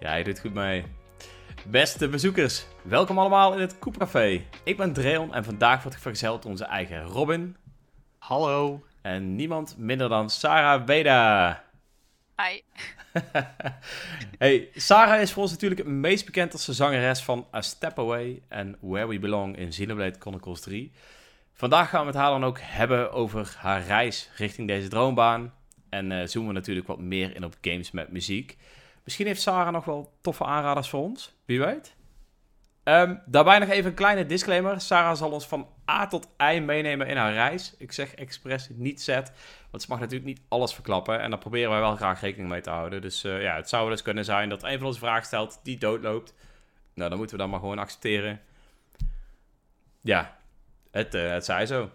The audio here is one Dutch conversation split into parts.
Ja, je doet goed mee. Beste bezoekers, welkom allemaal in het Koepcafé. Ik ben Dreon en vandaag wordt vergezeld door onze eigen Robin. Hallo. En niemand minder dan Sarah Weda. Hi. hey, Sarah is voor ons natuurlijk het meest bekend als de zangeres van A Step Away en Where We Belong in Xenoblade Chronicles 3. Vandaag gaan we het haar dan ook hebben over haar reis richting deze droombaan. En uh, zoomen we natuurlijk wat meer in op games met muziek. Misschien heeft Sarah nog wel toffe aanraders voor ons. Wie weet. Um, daarbij nog even een kleine disclaimer. Sarah zal ons van A tot I meenemen in haar reis. Ik zeg expres niet zet, want ze mag natuurlijk niet alles verklappen. En daar proberen wij wel graag rekening mee te houden. Dus uh, ja, het zou wel eens kunnen zijn dat een van ons vragen stelt die doodloopt. Nou, dan moeten we dat maar gewoon accepteren. Ja, het, uh, het zij zo.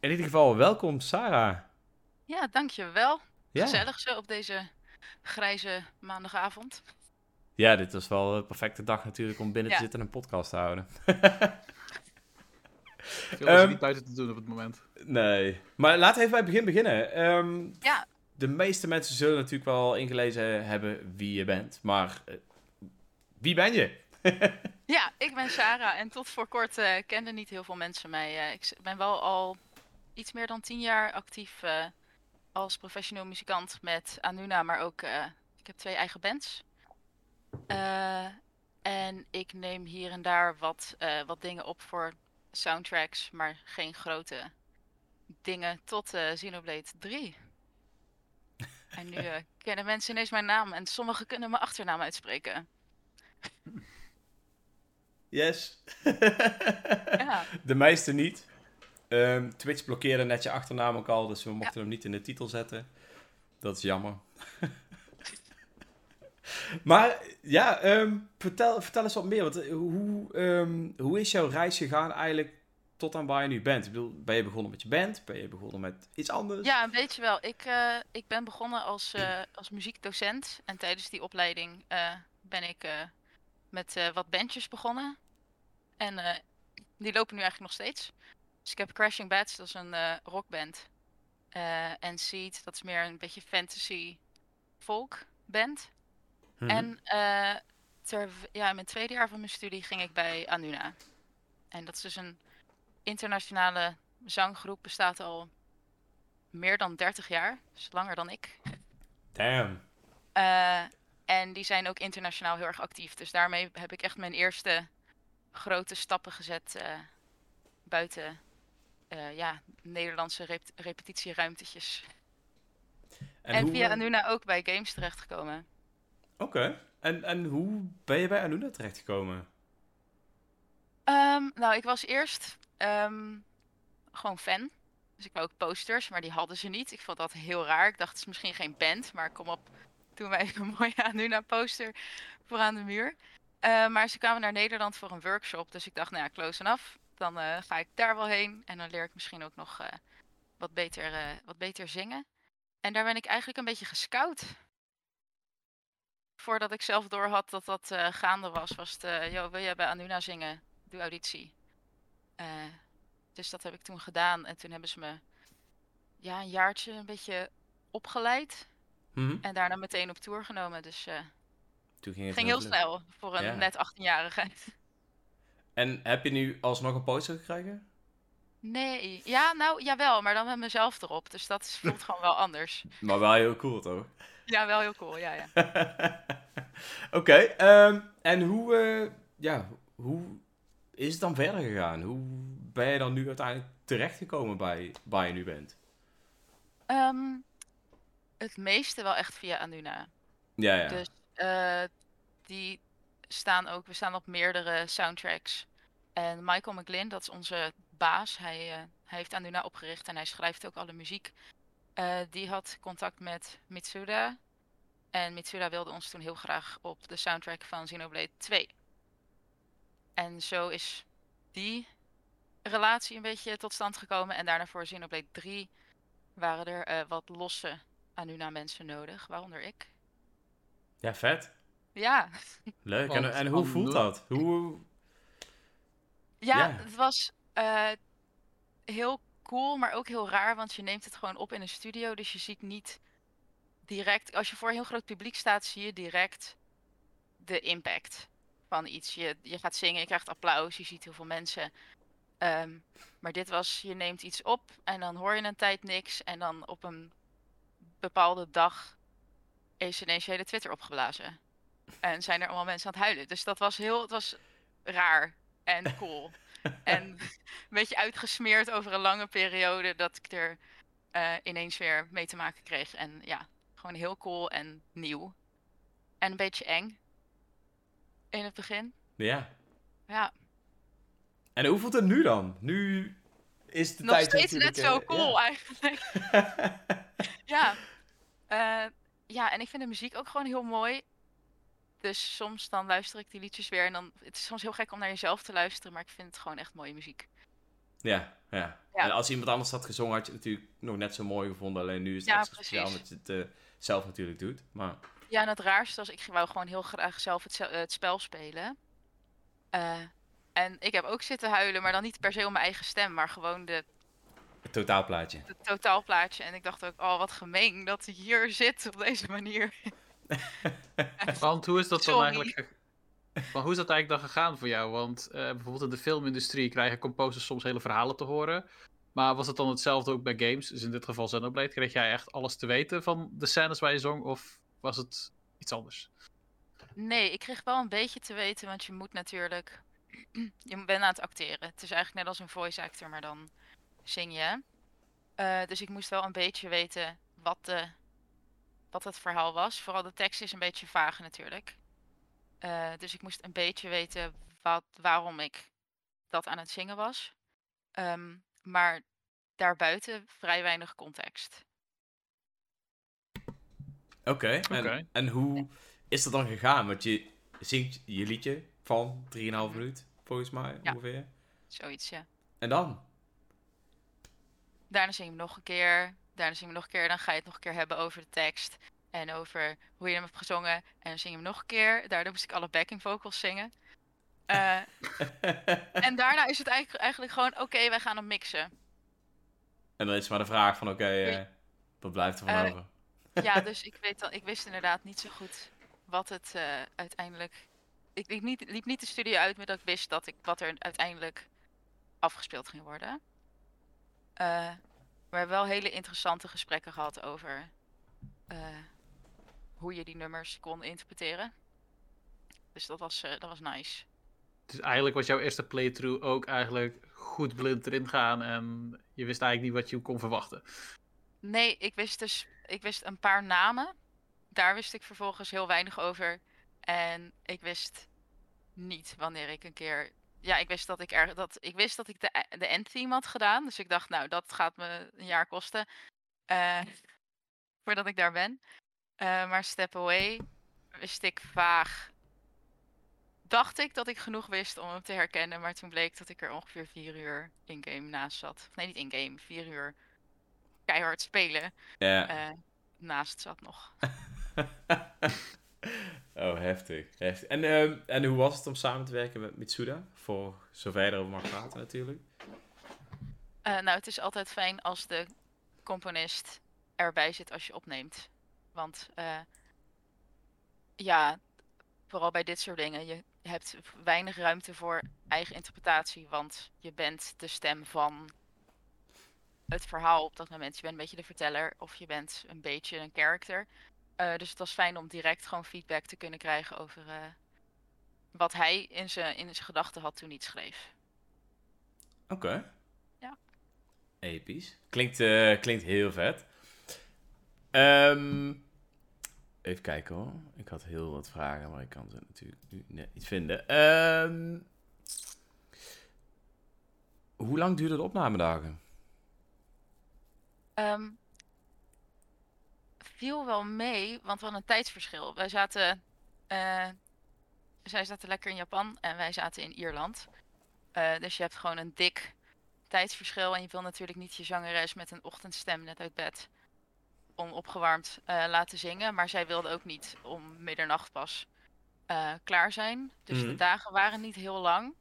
In ieder geval, welkom Sarah. Ja, dankjewel. Ja. Gezellig zo op deze grijze maandagavond. Ja, dit was wel een perfecte dag natuurlijk om binnen te zitten en een podcast te houden. Veel um, niet buiten te doen op het moment. Nee. Maar laten we even bij het begin beginnen. Um, ja. De meeste mensen zullen natuurlijk wel ingelezen hebben wie je bent. Maar uh, wie ben je? ja, ik ben Sarah. En tot voor kort uh, kenden niet heel veel mensen mij. Uh, ik ben wel al iets meer dan tien jaar actief als professioneel muzikant met Anuna. Maar ook, ik heb twee eigen bands. Uh, en ik neem hier en daar wat, uh, wat dingen op voor soundtracks, maar geen grote dingen tot Xenoblade 3. en nu kennen mensen ineens mijn naam en sommigen kunnen mijn achternaam uitspreken. Yes. ja. De meeste niet. Um, Twitch blokkeerde net je achternaam ook al, dus we mochten ja. hem niet in de titel zetten. Dat is jammer. Maar ja, um, vertel, vertel eens wat meer. Want, eh, hoe, um, hoe is jouw reis gegaan eigenlijk tot aan waar je nu bent? Ik bedoel, ben je begonnen met je band? Ben je begonnen met iets anders? Ja, een beetje wel. Ik, uh, ik ben begonnen als, uh, als muziekdocent. En tijdens die opleiding uh, ben ik met wat bandjes begonnen. En die lopen nu eigenlijk nog steeds. Dus ik heb Crashing Bats, dat is een rockband. en Seed, dat is meer een beetje fantasy folk band. Mhm. En uh, ter, ja, in mijn tweede jaar van mijn studie ging ik bij Anuna. En dat is dus een internationale zanggroep, bestaat al meer dan 30 jaar. Dus langer dan ik. Damn. En die zijn ook internationaal heel erg actief. Dus daarmee heb ik echt mijn eerste grote stappen gezet buiten uh, ja, Nederlandse rep repetitieruimtetjes. En, en hoe... via Anuna ook bij games terechtgekomen. Oké. En, en hoe ben je bij Anuna terechtgekomen? Um, nou, ik was eerst um, gewoon fan. Dus ik wou ook posters, maar die hadden ze niet. Ik vond dat heel raar. Ik dacht, het is misschien geen band, maar kom op, doen wij een mooie Anuna poster voor aan de muur. Uh, maar ze kwamen naar Nederland voor een workshop, dus ik dacht, nou ja, close enough. Dan uh, ga ik daar wel heen en dan leer ik misschien ook nog uh, wat, beter, wat beter zingen. En daar ben ik eigenlijk een beetje gescout voordat ik zelf door had dat dat gaande was, was het, joh, wil jij bij Anuna zingen? Doe auditie. Dus dat heb ik toen gedaan. En toen hebben ze me ja, een jaartje een beetje opgeleid. Mm -hmm. En daarna meteen op tour genomen. Dus toen ging het ging heel snel voor een ja. net 18-jarige. En heb je nu alsnog een poster gekregen? Nee, ja, nou jawel, maar dan met mezelf erop. Dus dat voelt gewoon wel anders. Maar wel heel cool, toch? Ja, wel heel cool, ja, ja. Oké, okay, um, en hoe, uh, ja, hoe is het dan verder gegaan? Hoe ben je dan nu uiteindelijk terechtgekomen bij waar je nu bent? Um, het meeste wel echt via Anuna. Ja, ja. Dus uh, die staan ook, we staan op meerdere soundtracks. En Michael McGlynn, dat is onze baas, hij, hij heeft Anuna opgericht en hij schrijft ook alle muziek. Uh, die had contact met Mitsuda. En Mitsuda wilde ons toen heel graag op de soundtrack van Xenoblade 2. En zo is die relatie een beetje tot stand gekomen. En daarna voor Xenoblade 3 waren er uh, wat losse Anuna mensen nodig, waaronder ik. Ja, vet. Ja. Leuk. En, en, hoe voelt dat? Hoe... Ja, ja. het was uh, heel cool, maar ook heel raar, want je neemt het gewoon op in een studio. Dus je ziet niet direct, als je voor een heel groot publiek staat, zie je direct de impact van iets. Je, je gaat zingen, je krijgt applaus, je ziet heel veel mensen. Ehm, maar dit was, je neemt iets op en dan hoor je een tijd niks. En dan op een bepaalde dag is ineens je hele Twitter opgeblazen. En zijn er allemaal mensen aan het huilen. Dus dat was heel, het was raar en cool. en een beetje uitgesmeerd over een lange periode dat ik er eh, ineens weer mee te maken kreeg. En ja, gewoon heel cool en nieuw. En een beetje eng. In het begin. Ja. Ja. En hoe voelt het nu dan? Nu is de Nog tijd steeds net zo eh, cool ja. eigenlijk. ja. Eh, ja, en ik vind de muziek ook gewoon heel mooi. Dus soms dan luister ik die liedjes weer en dan... Het is soms heel gek om naar jezelf te luisteren, maar ik vind het gewoon echt mooie muziek. Ja, ja. Ja. En als iemand anders had gezongen, had je het natuurlijk nog net zo mooi gevonden. Alleen nu is het Ja, extra speciaal omdat je het eh, zelf natuurlijk doet. Maar Ja, en het raarste was, ik wou gewoon heel graag zelf het, het spel spelen. Eh, en ik heb ook zitten huilen, maar dan niet per se om mijn eigen stem, maar gewoon de, het totaalplaatje. het totaalplaatje. En ik dacht ook, oh wat gemeen dat hij hier zit op deze manier. Want hoe is dat dan eigenlijk... ge- Maar hoe is dat eigenlijk dan gegaan voor jou? Want eh, bijvoorbeeld in de filmindustrie krijgen composers soms hele verhalen te horen. Maar was het dan hetzelfde ook bij games? Dus in dit geval Xenoblade. Kreeg jij echt alles te weten van de scènes waar je zong? Of was het iets anders? Nee, ik kreeg wel een beetje te weten, want je moet natuurlijk. Je bent aan het acteren. Het is eigenlijk net als een voice actor, maar dan zing je. Eh, dus ik moest wel een beetje weten wat, de, wat het verhaal was. Vooral de tekst is een beetje vaag natuurlijk. Eh, dus ik moest een beetje weten wat, waarom ik dat aan het zingen was. Ehm, maar daarbuiten vrij weinig context. Oké, en, Oké. en hoe is dat dan gegaan? Want je zingt je liedje van 3,5 minuut, volgens mij Ja. ongeveer. Zoiets, ja. En dan? Daarna zing je hem nog een keer. Daarna zing je hem nog een keer. Dan ga je het nog een keer hebben over de tekst. En over hoe je hem hebt gezongen. En dan zing je hem nog een keer. Daardoor moest ik alle backing vocals zingen. Eh, en daarna is het eigenlijk, eigenlijk gewoon, oké, wij gaan hem mixen. En dan is maar de vraag van, oké, eh, wat blijft er van Eh, over? Ja, dus ik, weet dan, ik wist inderdaad niet zo goed wat het uiteindelijk... Ik liep niet, liep niet de studio uit met dat ik wist dat ik, wat er uiteindelijk afgespeeld ging worden. Maar we hebben wel hele interessante gesprekken gehad over eh, hoe je die nummers kon interpreteren. Dus dat was, eh, dat was nice. Dus eigenlijk was jouw eerste playthrough ook eigenlijk goed blind erin gaan. En je wist eigenlijk niet wat je kon verwachten. Nee, ik wist dus ik wist een paar namen. Daar wist ik vervolgens heel weinig over. En ik wist niet wanneer ik een keer. Ja, ik wist dat ik er dat ik wist dat ik de, de endtheme had gedaan. Dus ik dacht, nou, dat gaat me een jaar kosten. eh, voordat ik daar ben. Eh, maar Step Away wist ik vaag. Dacht ik dat ik genoeg wist om hem te herkennen. Maar toen bleek dat ik er ongeveer vier uur in-game naast zat. Nee, niet in-game. Vier uur keihard spelen Ja. eh, naast zat nog. oh, heftig. heftig. En, ehm, en hoe was het om samen te werken met Mitsuda? Voor zover je erover mag praten natuurlijk. Eh, nou, het is altijd fijn als de componist erbij zit als je opneemt. Want eh, ja, vooral bij dit soort dingen, je hebt weinig ruimte voor eigen interpretatie. Want je bent de stem van het verhaal op dat moment. Je bent een beetje de verteller of je bent een beetje een character. Eh, dus het was fijn om direct gewoon feedback te kunnen krijgen over eh, wat hij in zijn in zijn gedachten had toen hij het schreef. Oké. Ja. Episch. Klinkt, eh, klinkt heel vet. Ehm, even kijken hoor. Ik had heel wat vragen, maar ik kan ze natuurlijk nu net niet vinden. Ehm, hoe lang duurden de opnamedagen? Ehm, viel wel mee, want we hadden een tijdsverschil. Wij zaten, eh, zij zaten lekker in Japan en wij zaten in Ierland. Eh, dus je hebt gewoon een dik tijdsverschil en je wil natuurlijk niet je zangeres met een ochtendstem net uit bed onopgewarmd eh laten zingen. Maar zij wilde ook niet om middernacht pas klaar zijn. Dus de Mhm. dagen waren niet heel lang.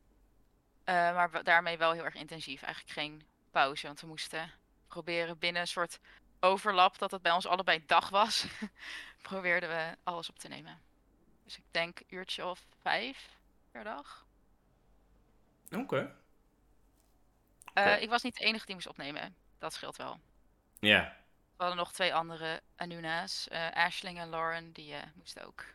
Maar daarmee wel heel erg intensief. Eigenlijk geen pauze, want we moesten proberen binnen een soort overlap dat het bij ons allebei dag was. probeerden we alles op te nemen. Dus ik denk een uurtje of vijf per dag. Oké. Eh, Oké. Ik was niet de enige die moest opnemen. Dat scheelt wel. Ja. We hadden nog twee andere Anuna's. eh Ashling en Lauren, die eh, moesten ook.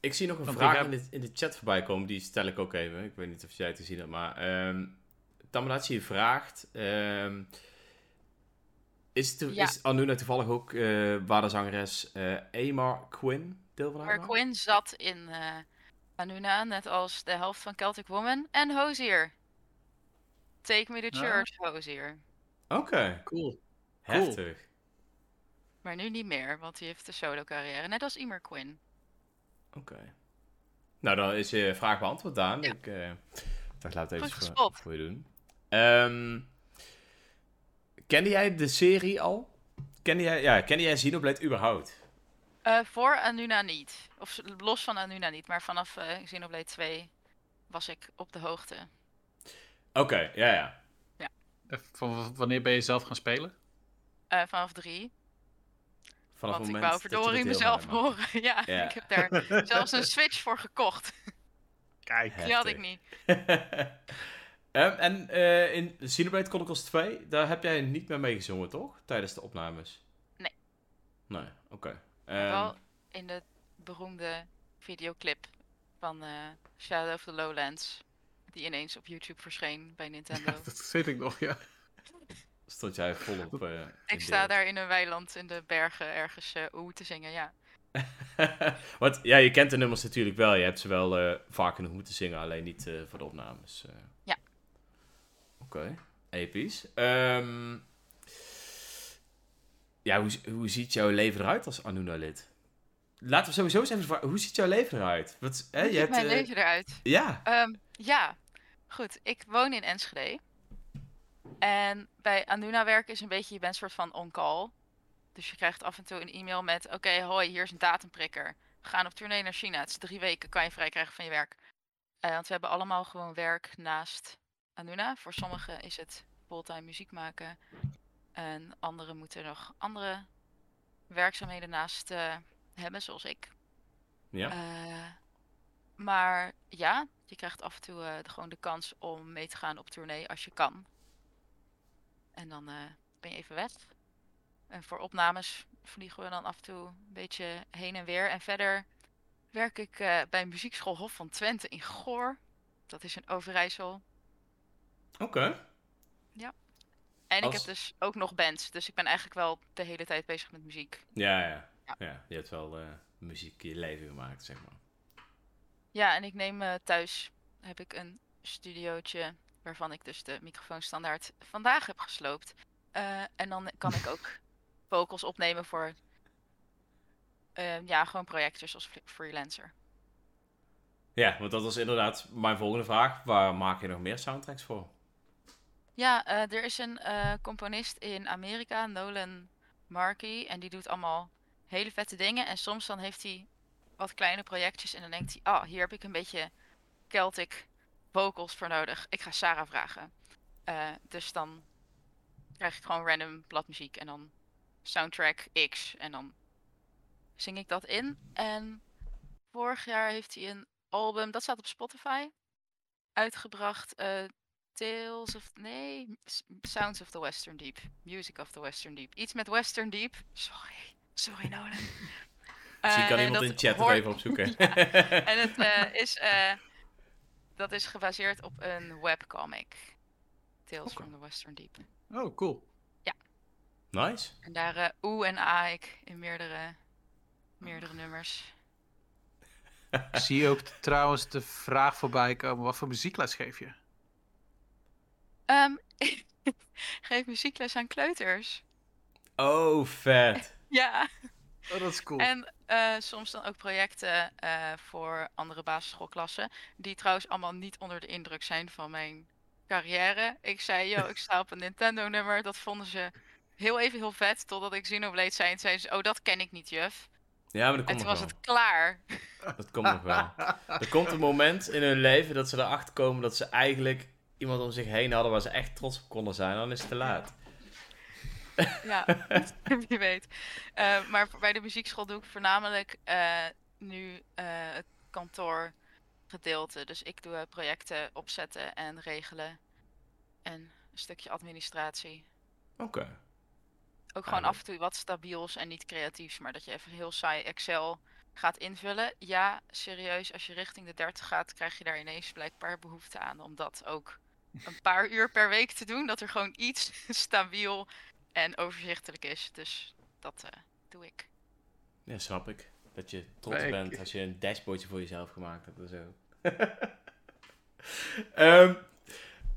Ik zie nog een Want vraag heb- in, de, in de chat voorbij komen, die stel ik ook even. Ik weet niet of jij het gezien hebt, maar ehm Tamadachi vraagt... ehm, is, to, Ja. is Anuna toevallig ook eh waar de zangeres eh Amar Quinn deel van Maar uitmaakt? Quinn zat in eh, Anuna, net als de helft van Celtic Woman en Hozier. Take me to Ah. church, Hozier. Oké, Cool. heftig. Maar nu niet meer, want hij heeft een solo carrière. Net als Emer Quinn. Oké. Nou, dan is je vraag beantwoord, Daan. Ja. Ik eh, dacht, laat het even voor, voor je doen. Ehm, kende jij de serie al? Kende jij, ja, kende jij Xenoblade überhaupt? Eh, voor Anuna niet. Of los van Anuna niet, maar vanaf eh Xenoblade 2 was ik op de hoogte. Oké, ja, ja. Eh, Van w- wanneer ben je zelf gaan spelen? Eh, vanaf 3. Vanaf Want ik wou verdorie mezelf horen. ja, Ja. ik heb daar zelfs een Switch voor gekocht. Kijk. Die had ik niet. Ehm, en eh, in Xenoblade Chronicles 2, daar heb jij niet meer meegezongen, toch? Tijdens de opnames? Nee. Nee, oké. Maar Ehm, wel in de beroemde videoclip van eh, Shadow of the Lowlands. Die ineens op YouTube verscheen bij Nintendo. Dat weet ik nog, ja. stond jij volop eh ik sta beeld. daar in een weiland in de bergen ergens eh oeh te zingen, ja. Want ja, je kent de nummers natuurlijk wel. Je hebt ze wel eh, vaak genoeg moeten zingen, alleen niet eh, voor de opnames. eh. Ja. Oké, episch. Ehm, ja, hoe, hoe ziet jouw leven eruit als Anuna-lid? Laten we sowieso eens even vragen, hoe ziet jouw leven eruit? Wat, hè, Hoe je ziet hebt, mijn eh, leven eruit? Ja, Ehm, ja, goed. Ik woon in Enschede. En bij Anuna werken is een beetje, je bent soort van on-call. Dus je krijgt af en toe een e-mail met, oké, hoi, hier is een datumprikker. We gaan op tournee naar China. Het is drie weken, kan je vrij krijgen van je werk. Eh, want we hebben allemaal gewoon werk naast Anuna. Voor sommigen is het fulltime muziek maken. En anderen moeten nog andere werkzaamheden naast eh, hebben, zoals ik. ja. Eh, maar ja, je krijgt af en toe eh, gewoon de kans om mee te gaan op tournee als je kan. En dan ben je even weg. En voor opnames vliegen we dan af en toe een beetje heen en weer. En verder werk ik bij muziekschool Hof van Twente in Goor. Dat is in Overijssel. Oké. En ik heb dus ook nog bands. Dus ik ben eigenlijk wel de hele tijd bezig met muziek. Ja, ja, Ja. ja. Je hebt wel eh, muziek je leven gemaakt, zeg maar. Ja, en ik neem eh, thuis heb ik een studiootje waarvan ik dus de microfoonstandaard vandaag heb gesloopt. Eh, en dan kan ik ook vocals opnemen voor ja, gewoon projecten zoals fre- freelancer. Ja, want dat was inderdaad mijn volgende vraag. Waar maak je nog meer soundtracks voor? Ja, eh, er is een eh, componist in Amerika, Nolan Markey, en die doet allemaal hele vette dingen. En soms dan heeft hij wat kleine projectjes en dan denkt hij, ah, hier heb ik een beetje Celtic vocals voor nodig. Ik ga Sarah vragen. Eh, dus dan krijg ik gewoon random bladmuziek en dan soundtrack X en dan zing ik dat in. En vorig jaar heeft hij een album, dat staat op Spotify, uitgebracht. Tales of. Nee. Sounds of the Western Deep. Music of the Western Deep. Iets met Western Deep. Sorry. Sorry, Nolan. Misschien kan Eh, iemand dat in de chat nog hoort- even opzoeken. Ja, En het eh, is. eh, dat is gebaseerd op een webcomic. Tales from the Western Deep. Oh, cool. nice. En daar eh oe en a ik in meerdere, meerdere nummers. Ik zie ook trouwens de vraag voorbij komen. Wat voor muziekles geef je? Ehm, geef muziekles aan kleuters. Oh, vet. Ja. Oh, dat is cool. En eh, soms dan ook projecten eh, voor andere basisschoolklassen. Die trouwens allemaal niet onder de indruk zijn van mijn carrière. Ik zei, yo, ik sta op een Nintendo nummer. Dat vonden ze heel even heel vet. Totdat ik Xenoblade zei. En zeiden ze, oh, dat ken ik niet, juf. Ja, maar dat En komt toen nog was wel. het klaar. Dat komt nog wel. Er komt een moment in hun leven dat ze erachter komen dat ze eigenlijk iemand om zich heen hadden waar ze echt trots op konden zijn. Dan is het te laat. Ja, wie weet. Eh, maar bij de muziekschool doe ik voornamelijk eh, nu eh, het kantoorgedeelte. Dus ik doe projecten opzetten en regelen. En een stukje administratie. Oké. Ook gewoon af en toe wat stabiels en niet creatiefs. Maar dat je even heel saai Excel gaat invullen. Ja, serieus, als je richting de 30 gaat, krijg je daar ineens blijkbaar behoefte aan. Om dat ook een paar uur per week te doen. Dat er gewoon iets stabiel en overzichtelijk is. Dus dat eh, doe ik. Ja, snap ik. Dat je trots bent als je een dashboardje voor jezelf gemaakt hebt en zo. Ehm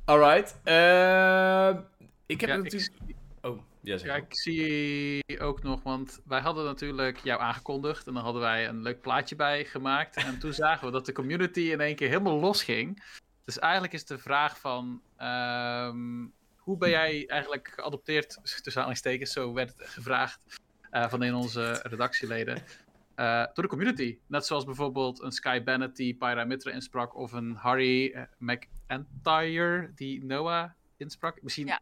alright. Ehm, ik heb Ja, ik natuurlijk... Oh, ja, zeg Ja, ik zie ook nog, want wij hadden natuurlijk jou aangekondigd en dan hadden wij een leuk plaatje bij gemaakt. En toen zagen we dat de community in één keer helemaal losging. Dus eigenlijk is de vraag van, ehm, hoe ben jij eigenlijk geadopteerd, tussen aanhalingstekens, zo werd het gevraagd eh, van een van onze redactieleden, eh, door de community. Net zoals bijvoorbeeld een Sky Bennett die Pyra Mitra insprak, of een Harry eh, McIntyre die Noah insprak. Misschien Ja.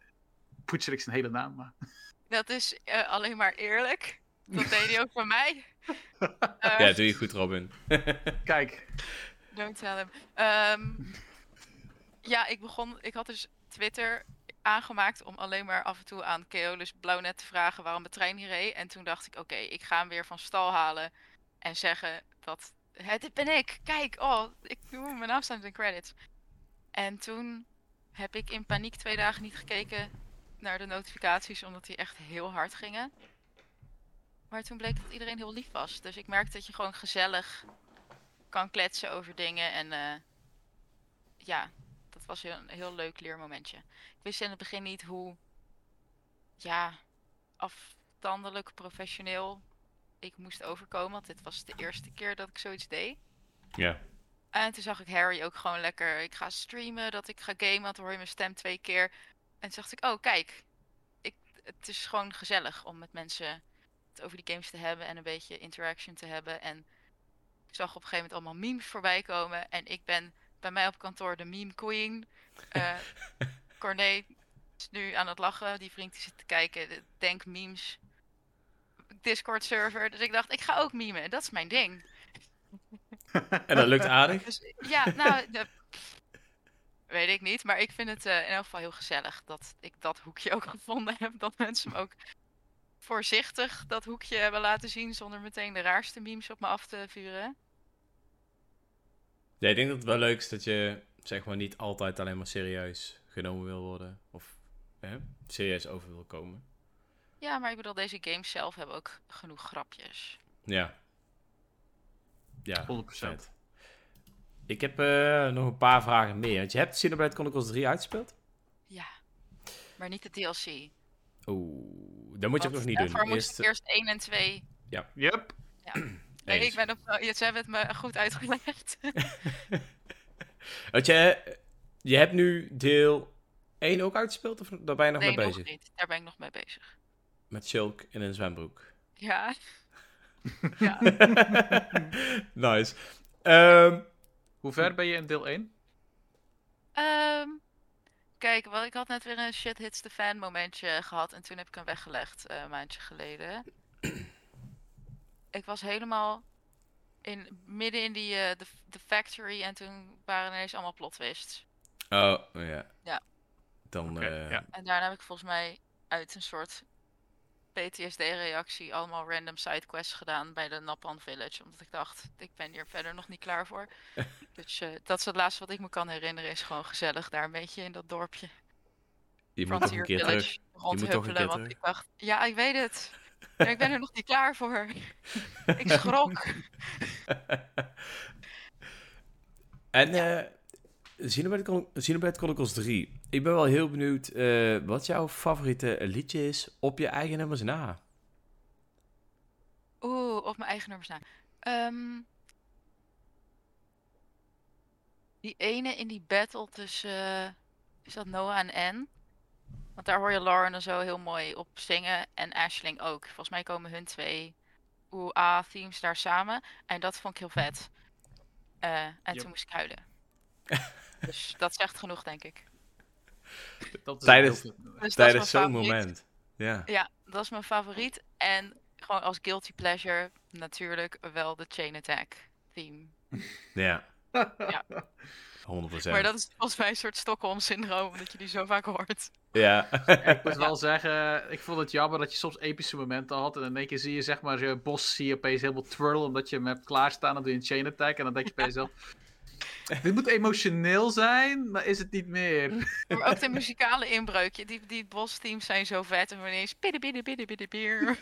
poetser ik zijn hele naam, maar... Dat is eh, alleen maar eerlijk. Dat deed hij ook van mij. Ja, doe je goed, Robin. Kijk, Don't tell him. Ehm, ja, ik begon. Ik had dus Twitter aangemaakt om alleen maar af en toe aan Keolus Blauwnet te vragen waarom de trein hier reed. En toen dacht ik, oké, ik ga hem weer van stal halen en zeggen dat. Hè, dit ben ik. Kijk, oh, ik doe mijn naam staan in credits. En toen heb ik in paniek twee dagen niet gekeken naar de notificaties, omdat die echt heel hard gingen. Maar toen bleek dat iedereen heel lief was. Dus ik merkte dat je gewoon gezellig kan kletsen over dingen. En eh, ja, dat was een heel leuk leermomentje. Ik wist in het begin niet hoe ja, afstandelijk professioneel ik moest overkomen. Want dit was de eerste keer dat ik zoiets deed. Ja. En toen zag ik Harry ook gewoon lekker. Ik ga streamen, dat ik ga gamen. Want dan hoor je mijn stem twee keer. En toen dacht ik, oh kijk, ik, het is gewoon gezellig om met mensen het over die games te hebben en een beetje interaction te hebben. En ik zag op een gegeven moment allemaal memes voorbij komen. En ik ben bij mij op kantoor de meme queen. Eh Corné is nu aan het lachen. Die vriend die zit te kijken. de Denk memes. Discord server. Dus ik dacht, ik ga ook memen. Dat is mijn ding. En dat lukt aardig. Dus ja, nou, de- weet ik niet. Maar ik vind het eh, in elk geval heel gezellig dat ik dat hoekje ook gevonden heb. Dat mensen me ook voorzichtig dat hoekje hebben laten zien zonder meteen de raarste memes op me af te vuren. Ja, ik denk dat het wel leuk is dat je, zeg maar, niet altijd alleen maar serieus genomen wil worden. Of hè, serieus over wil komen. Ja, maar ik bedoel, deze games zelf hebben ook genoeg grapjes. Ja. Ja, 100%. vet. Ik heb eh, nog een paar vragen meer. Want je hebt Xenoblade Chronicles 3 uitgespeeld? Ja, maar niet de DLC. Oeh, dat moet je ook nog niet daarvoor doen. moest Eerst, ik eerst 1 en 2. Yep. Nee, eens. ik ben op, ja, ze hebben het me goed uitgelegd. Want je, je hebt nu deel 1 ook uitgespeeld? Of daar ben je nog nee, mee nog bezig? niet. Daar ben ik nog mee bezig. Met Shulk in een zwembroek. Ja. ja. nice. Ehm, Hoe ver ben je in deel 1? Ehm, kijk, wel, ik had net weer een shit hits the fan momentje gehad en toen heb ik hem weggelegd eh, een maandje geleden. Ik was helemaal in, midden in die eh, de, de factory en toen waren ineens allemaal plot twists. oh, ja. Ja. Dan, eh, ja. En daarna heb ik volgens mij uit een soort PTSD-reactie allemaal random sidequests gedaan bij de Napan Village. Omdat ik dacht, ik ben hier verder nog niet klaar voor. dus eh, dat is het laatste wat ik me kan herinneren, is gewoon gezellig daar een beetje in dat dorpje. je moet toch een Frontier keer Village terug. rond moet toch een keer want terug. ik dacht, ja, ik weet het. Ik ben er nog niet klaar voor. ik schrok. En eh Xenoblade, Chron- Xenoblade Chronicles 3. Ik ben wel heel benieuwd eh, wat jouw favoriete liedje is op je eigen nummers na. Oeh, op mijn eigen nummers na. Ehm, die ene in die battle tussen, eh, is dat Noah en Anne? Want daar hoor je Lauren en zo heel mooi op zingen. En Ashling ook. Volgens mij komen hun twee OA-themes daar samen. En dat vond ik heel vet. Eh, en Yep. toen moest ik huilen. dus dat zegt genoeg, denk ik. Dat is Tijdens-. Dus dat is Tijdens zo'n moment. Ja. Ja, dat is mijn favoriet. En gewoon als guilty pleasure natuurlijk wel de Chain Attack theme. Ja. Ja. 100%. Maar dat is volgens mij een soort Stockholm-syndroom, omdat je die zo vaak hoort. Ja. Ik moet wel zeggen, ik vond het jammer dat je soms epische momenten had. En in één keer zie je zeg maar je bos zie je opeens helemaal twirlen omdat je hem hebt klaarstaan. Dan doe je een chain attack en dan denk je bij jezelf... Dit moet emotioneel zijn, maar is het niet meer. Maar ook de muzikale inbreukje, die, die boss-teams zijn zo vet. En ineens bidden, bidden, bidden, bidden, bier.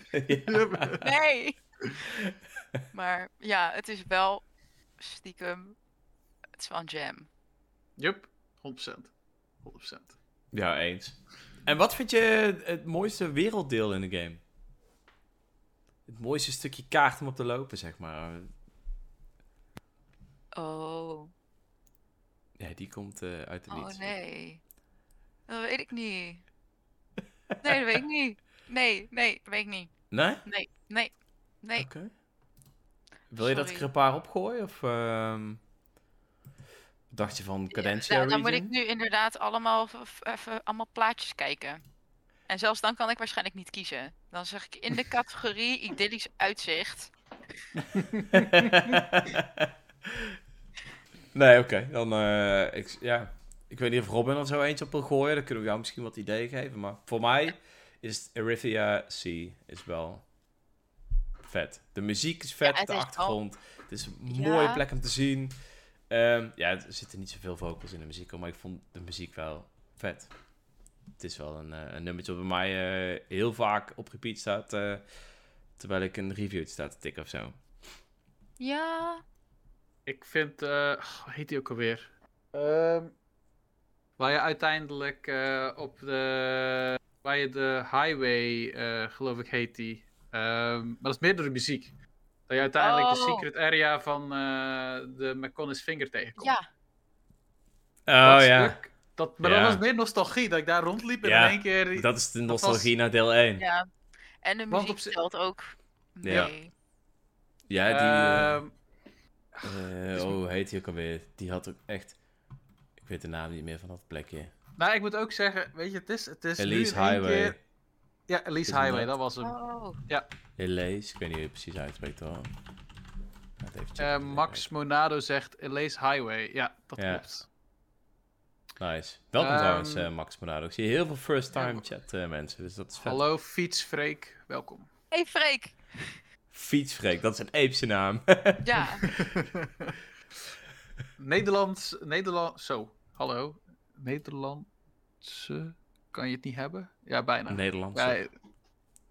Nee! Maar ja, het is wel stiekem... Het is wel een jam. Yup, 100%. 100%. Ja, eens. En wat vind je het mooiste werelddeel in de game? Het mooiste stukje kaart om op te lopen, zeg maar. Oh, Ja, die komt eh, uit de oh niets. nee. Dat weet ik niet. Nee, dat weet ik niet. Nee, nee, dat weet ik niet. Nee? Nee, nee, nee. Oké. Wil je dat ik er een paar opgooi? Of ehm, dacht je van Cadentia Ja, dan moet ik nu inderdaad allemaal even allemaal plaatjes kijken. En zelfs dan kan ik waarschijnlijk niet kiezen. Dan zeg ik in de categorie idyllisch uitzicht. nee, oké. Dan, eh, ik, ja. Ik weet niet of Robin er zo eentje op wil gooien. Dan kunnen we jou misschien wat ideeën geven. Maar voor mij is Erythia Sea is wel vet. De muziek is vet, Ja, de achtergrond. Het is een Ja. mooie plek om te zien. Ehm, ja, er zitten niet zoveel vocals in de muziek, maar ik vond de muziek wel vet. Het is wel een, eh, een nummertje wat bij mij eh, heel vaak op repeat staat, eh, terwijl ik een review sta te tikken of zo. Ja, Ik vind, eh hoe heet die ook alweer? Ehm, waar je uiteindelijk eh, op de, waar je de highway, eh, geloof ik heet die. Ehm, maar dat is meer door de muziek. Dat je uiteindelijk de Oh. secret area van eh, de McConaughey's Finger tegenkomt. ja. Oh Dat ja, stuk, dat, maar Ja. dat was meer nostalgie, dat ik daar rondliep en Ja, in één keer... dat is de was- nostalgie naar deel 1. Ja, ja. En de muziek stelt ook Ja. mee. die... eh, oh, hoe heet die ook alweer? Die had ook echt... Ik weet de naam niet meer van dat plekje. nou, ik moet ook zeggen, weet je, het is, het is nu Elise in Highway. keer- Ja, Elise Highway, dat? dat was hem. Oh. Elise, ik weet niet hoe je het precies uitspreekt hoor. Eh, Max Monado zegt Elise Highway. Ja, dat Ja. klopt. Nice. Welkom Ehm, trouwens, eh, Max Monado. Ik zie heel veel first time Ja, chat eh, mensen, dus dat is vet. Hallo Fietsfreek, welkom. Hey Freek! Fietsfreak, dat is een epische naam. Ja, Nederlands, Nederland, zo, hallo. Nederlandse, kan je het niet hebben? Ja, bijna. Nederlands. Ja, eh,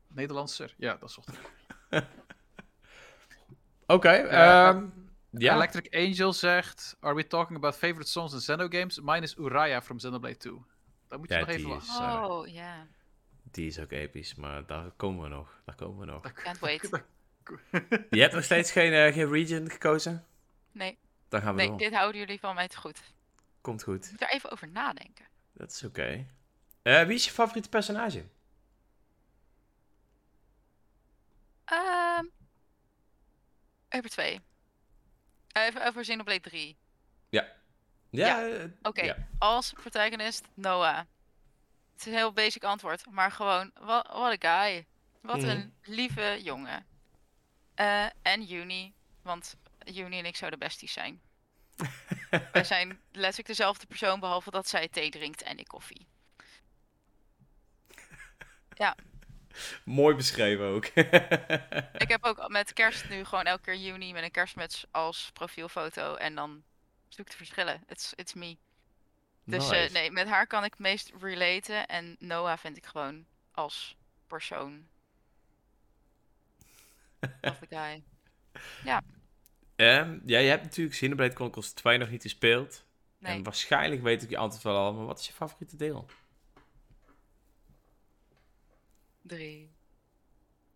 Nederlandser, ja, dat is toch. Oké, Eh, ehm, ja. Electric Angel zegt, are we talking about favorite songs in Xeno games? Mine is Uraya from Xenoblade 2. Dat moet je Ja, nog even wachten. is- eh, oh ja. Die is ook episch, maar daar komen we nog. Daar komen we nog. Can't wait. Je hebt nog steeds geen, eh, geen region gekozen? Nee, Dan gaan we nee, door. dit houden jullie van mij te goed. Komt goed. Ik moet daar even over nadenken. Dat is oké. Eh, wie is je favoriete personage? Ehm over twee. Even over Xenoblade 3. Ja, Ja, eh, Oké, Ja. als protagonist Noah. Het is een heel basic antwoord, maar gewoon, wat een guy. Wat Mhm. een lieve jongen. Eh, en Juni, want Juni en ik zouden besties zijn. Wij zijn letterlijk dezelfde persoon, behalve dat zij thee drinkt en ik koffie. Mooi beschreven ook. Ik heb ook met kerst nu gewoon elke keer Juni met een kerstmuts als profielfoto en dan zoek de verschillen. It's, it's me. Dus eh, nee, met haar kan ik het meest relaten. En Noah vind ik gewoon als persoon. Love the guy. Ehm, ja, je hebt natuurlijk Xenoblade Chronicles 2 nog niet gespeeld. Nee. En waarschijnlijk weet ik je antwoord wel al, maar wat is je favoriete deel? Drie.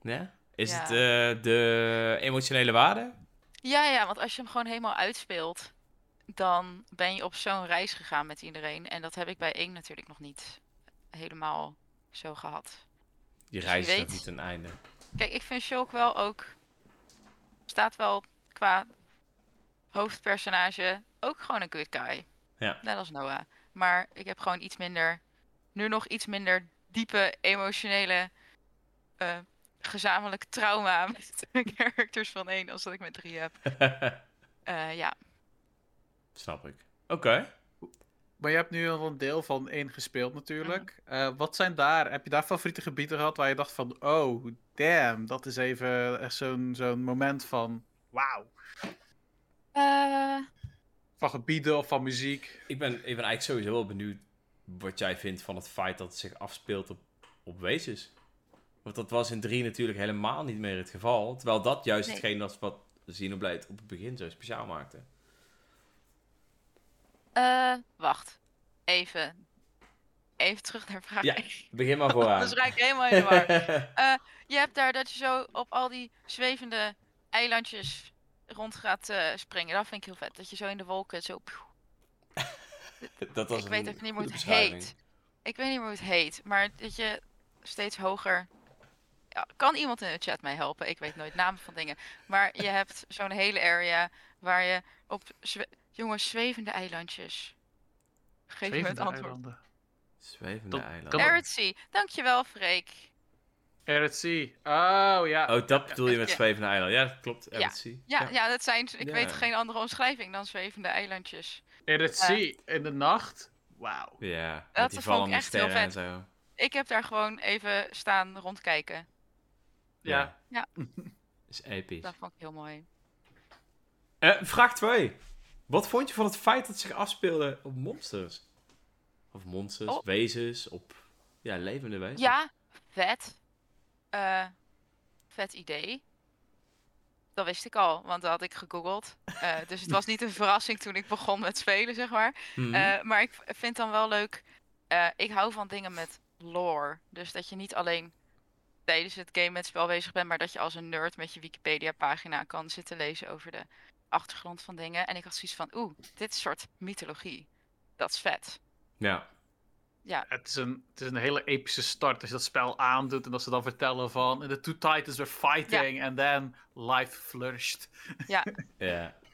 Ja? Is Ja. het eh, de emotionele waarde? Ja, ja, want als je hem gewoon helemaal uitspeelt, dan ben je op zo'n reis gegaan met iedereen. En dat heb ik bij één natuurlijk nog niet helemaal zo gehad. Je wie reis is nog niet een einde. Kijk, ik vind Shulk wel ook. Staat wel qua hoofdpersonage ook gewoon een good guy. Ja. Net als Noah. Maar ik heb gewoon iets minder. Nu nog iets minder diepe emotionele eh, gezamenlijk trauma met de characters van één als dat ik met drie heb. Eh, ja, Snap ik. Oké. Maar je hebt nu al een deel van één gespeeld natuurlijk. Eh, wat zijn daar, heb je daar favoriete gebieden gehad waar je dacht van, oh, damn, dat is even echt zo'n zo'n moment van, wauw. Eh, Van gebieden of van muziek. Ik ben, ik ben eigenlijk sowieso wel benieuwd wat jij vindt van het feit dat het zich afspeelt op, op wezens. Want dat was in 3 natuurlijk helemaal niet meer het geval. Terwijl dat juist Nee. hetgeen was wat Xenoblade op het begin zo speciaal maakte. eh, wacht. Even. Even terug naar vraag Ja, 1. Begin maar vooraan. Anders raak ik helemaal in de war. Eh, je hebt daar dat je zo op al die zwevende eilandjes rond gaat eh, springen. Dat vind ik heel vet. Dat je zo in de wolken zo... dat was ik weet even niet meer hoe het heet. Ik weet niet meer hoe het heet. Maar dat je steeds hoger... Ja, kan iemand in de chat mij helpen? Ik weet nooit namen van dingen. Maar je hebt zo'n hele area waar je op... zwe- Jongens, zwevende eilandjes. Geef me het Zwevende antwoord. eilanden. Zwevende Dat eiland. kan- Arid Sea. Dankjewel, Freek. Erit Sea. Oh, ja. Oh, dat bedoel je met zwevende eiland. Ja, dat klopt. Ja. Ja. Ja, ja. dat zijn... Ik Ja. weet geen andere omschrijving dan zwevende eilandjes. Erit Sea in de nacht. Wauw. Ja, met Dat die vond ik vallende echt heel en vet. zo. Ik heb daar gewoon even staan rondkijken. Ja. Ja. is episch. Dat vond ik heel mooi. Eh, vraag 2. Wat vond je van het feit dat het zich afspeelde op monsters? Of monsters, Oh. wezens, op ja, levende wezens? Ja, vet. Eh, vet idee. Dat wist ik al, want dat had ik gegoogeld. Eh, dus het was niet een verrassing toen ik begon met spelen, zeg maar. Mhm. Eh, maar ik vind dan wel leuk. eh, ik hou van dingen met lore. Dus dat je niet alleen tijdens het game met spel bezig bent, maar dat je als een nerd met je Wikipedia-pagina kan zitten lezen over de achtergrond van dingen. En ik had zoiets van, oeh, dit is een soort mythologie. Dat is vet. ja. Het is, een, het is een hele epische start als je dat spel aandoet en dat ze dan vertellen van the two titans were fighting and then life flourished. ja.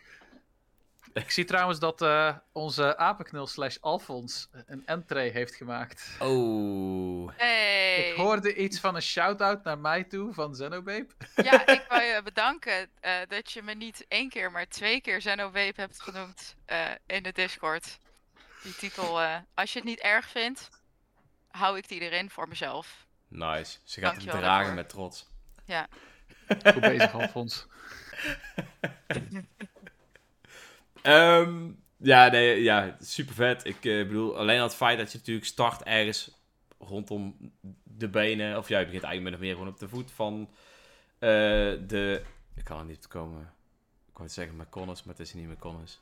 Ik zie trouwens dat eh, onze apenknul slash Alfons een entree heeft gemaakt. Oh. Hey! Ik hoorde iets van een shout-out naar mij toe van Zenobabe. Ja, ik wou je bedanken eh, dat je me niet één keer, maar twee keer Zenobabe hebt genoemd eh, in de Discord. Die titel, eh, als je het niet erg vindt, hou ik die erin voor mezelf. Nice. Ze gaat hem dragen daarvoor. met trots. Goed bezig, Alfons. Ehm, ja, nee, ja, super vet. Ik eh, bedoel, alleen al het feit dat je natuurlijk start ergens rondom de benen, of ja, je begint eigenlijk min of meer gewoon op de voet van eh, de... Ik kan er niet op komen. Ik wou het zeggen McConnus, maar het is niet McConnus.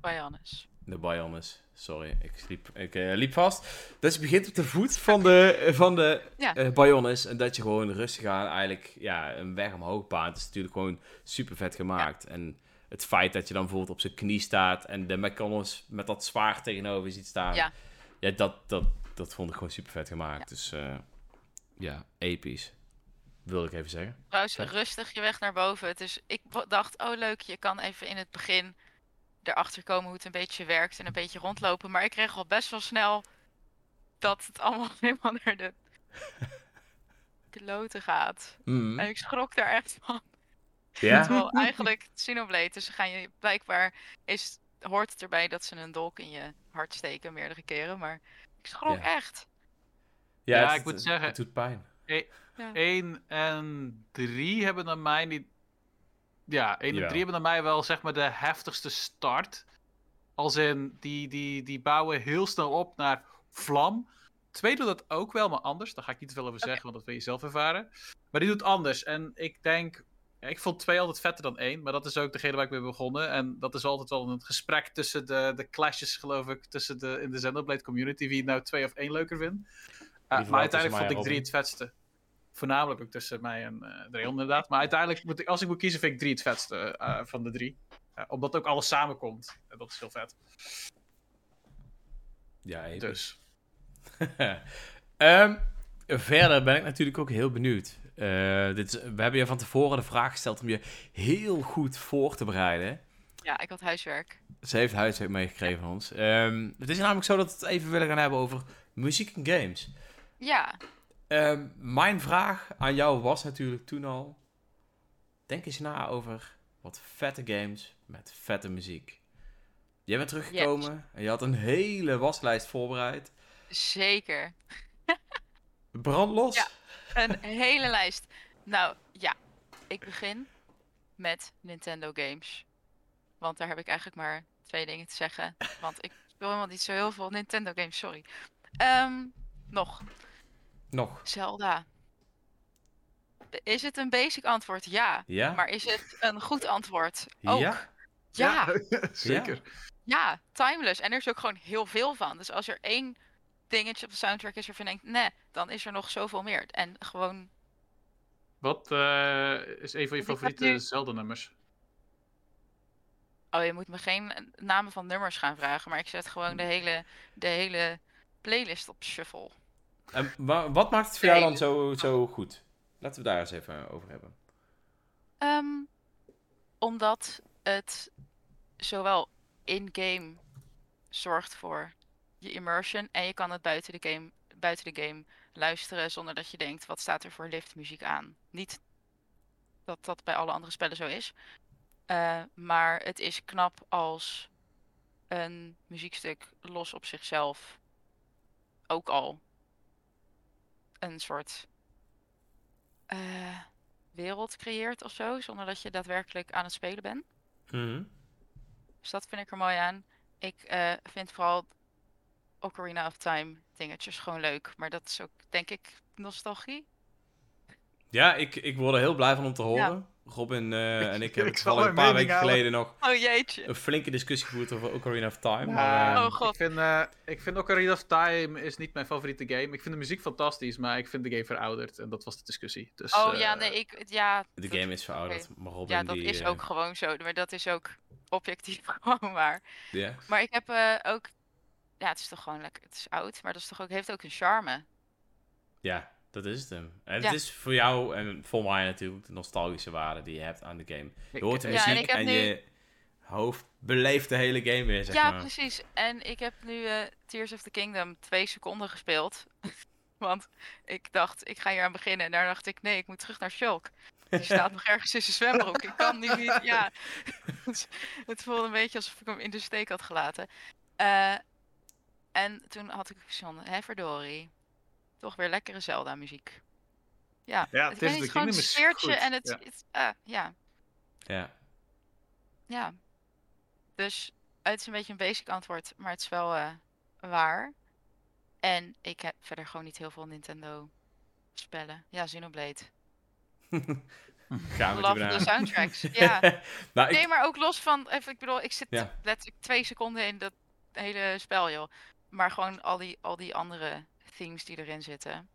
Bionis. De Bionis. Sorry, ik, liep, ik eh, liep vast. Dus je begint op de voet van de, van de Ja. Bionis. En dat je gewoon rustig aan eigenlijk ja, een weg omhoog baant. is natuurlijk gewoon super vet gemaakt. En het feit dat je dan bijvoorbeeld op zijn knie staat. En de McConnus met dat zwaard tegenover ziet staan. Ja. Ja, dat, dat, dat vond ik gewoon super vet gemaakt. Dus eh, ja, episch. Wilde ik even zeggen. Trouwens, rustig je weg naar boven. Het is, ik dacht, oh leuk, je kan even in het begin erachter komen hoe het een beetje werkt en een beetje rondlopen. Maar ik kreeg al best wel snel dat het allemaal helemaal naar de kloten gaat. Mm. En ik schrok daar echt van. Ja? Terwijl eigenlijk Xenoblade, dus ze gaan je blijkbaar is, hoort het erbij dat ze een dolk in je hart steken meerdere keren, maar ik schrok Ja. echt. Ja, het- ik moet het- zeggen- Het doet pijn. Ja. 1 en 3 hebben naar mij niet. Ja, 1 en Jawel. 3 hebben naar mij wel zeg maar de heftigste start. Als in, die, die, die bouwen heel snel op naar vlam. 2 doet dat ook wel, maar anders. Daar ga ik niet te veel over zeggen, want dat wil je zelf ervaren. Maar die doet anders. En ik denk. Ja, ik vond 2 altijd vetter dan 1, maar dat is ook degene waar ik mee begonnen. En dat is altijd wel een gesprek tussen de, de clashes, geloof ik, tussen de, in de Xenoblade community, wie nou 2 of 1 leuker vindt. Uh, Liever maar uiteindelijk vond ik 3 Robin. het vetste. Voornamelijk ook tussen mij en eh Dreon inderdaad. Maar uiteindelijk, moet ik, als ik moet kiezen, vind ik 3 het vetste eh, van de drie. Eh, omdat ook alles samenkomt. En dat is heel vet. Ja, episch. Dus. Ehm, verder ben ik natuurlijk ook heel benieuwd. Eh, dit we hebben je van tevoren de vraag gesteld om je heel goed voor te bereiden. Ja, ik had huiswerk. Ze heeft huiswerk meegekregen van ons. Ehm, het is namelijk zo dat we het even willen gaan hebben over muziek en games. Ja, Ehm, mijn vraag aan jou was natuurlijk toen al... Denk eens na over wat vette games met vette muziek. Jij bent teruggekomen en je had een hele waslijst voorbereid. Zeker. Brandlos? Ja. Een hele lijst. Nou, ja. Ik begin met Nintendo games. Want daar heb ik eigenlijk maar twee dingen te zeggen. Want ik speel helemaal niet zo heel veel Nintendo games, sorry. Ehm, nog. Nog. Zelda. Is het een basic antwoord? Ja. Ja? Maar is het een goed antwoord? Ook. Ja? Ja. zeker. Ja, timeless. En er is ook gewoon heel veel van. Dus als er één dingetje op de soundtrack is waarvan je denkt, nee, dan is er nog zoveel meer. En gewoon, Wat eh, is een van je favoriete nu- Zelda-nummers? oh, je moet me geen namen van nummers gaan vragen, maar ik zet gewoon de hele, de hele playlist op shuffle. En wa- wat maakt het voor jou dan zo, zo goed? Laten we daar eens even over hebben. Ehm, omdat het zowel in-game zorgt voor je immersion en je kan het buiten de game, buiten de game luisteren zonder dat je denkt, wat staat er voor liftmuziek aan? Niet dat dat bij alle andere spellen zo is, eh, maar het is knap als een muziekstuk los op zichzelf ook al een soort eh, wereld creëert of zo, zonder dat je daadwerkelijk aan het spelen bent. Mhm. Dus dat vind ik er mooi aan. Ik eh, vind vooral Ocarina of Time dingetjes gewoon leuk. Maar dat is ook, denk ik, nostalgie. Ja, ik, ik word er heel blij van om te horen. Ja. Robin eh, en ik hebben toevallig een paar weken houden. geleden nog Oh jeetje. een flinke discussie gevoerd over Ocarina of Time. Ja, maar, eh, Oh, god. Ik vind, eh, ik vind Ocarina of Time is niet mijn favoriete game. Ik vind de muziek fantastisch, maar ik vind de game verouderd. En dat was de discussie. Dus, Oh eh, ja, nee, ik, ja, de dat- game is verouderd, maar Robin ja, dat die... is eh, ook gewoon zo. Maar dat is ook objectief gewoon waar. ja. Maar ik heb eh, ook, ja, het is toch gewoon lekker, het is oud, maar dat is toch ook, heeft ook een charme. Ja, dat is het hem. En Ja. het is voor jou en voor mij natuurlijk de nostalgische waarde die je hebt aan de game. Je hoort de Ja, en muziek ik heb en nu- je hoofd beleeft de hele game weer, zeg ja, maar. precies. En ik heb nu eh, Tears of the Kingdom twee seconden gespeeld. Want ik dacht, ik ga hier aan beginnen. En daar dacht ik, nee, ik moet terug naar Shulk. Die staat nog ergens in zijn zwembroek. Ik kan nu niet, ja. Het voelde een beetje alsof ik hem in de steek had gelaten. Eh, en toen had ik zo'n, hè verdorie. Toch weer lekkere Zelda-muziek. Ja, Ja, het is gewoon een sfeertje goed, en het, ja. het ah, ja, Ja. ja. Dus het is een beetje een basic antwoord, maar het is wel eh, waar. En ik heb verder gewoon niet heel veel Nintendo spellen. Ja, Xenoblade. Gaan we Love de soundtracks. ja. nou, ik, Nee, maar ook los van, even, ik bedoel, ik zit Ja. letterlijk twee seconden in dat hele spel, joh. Maar gewoon al die, al die andere themes die erin zitten.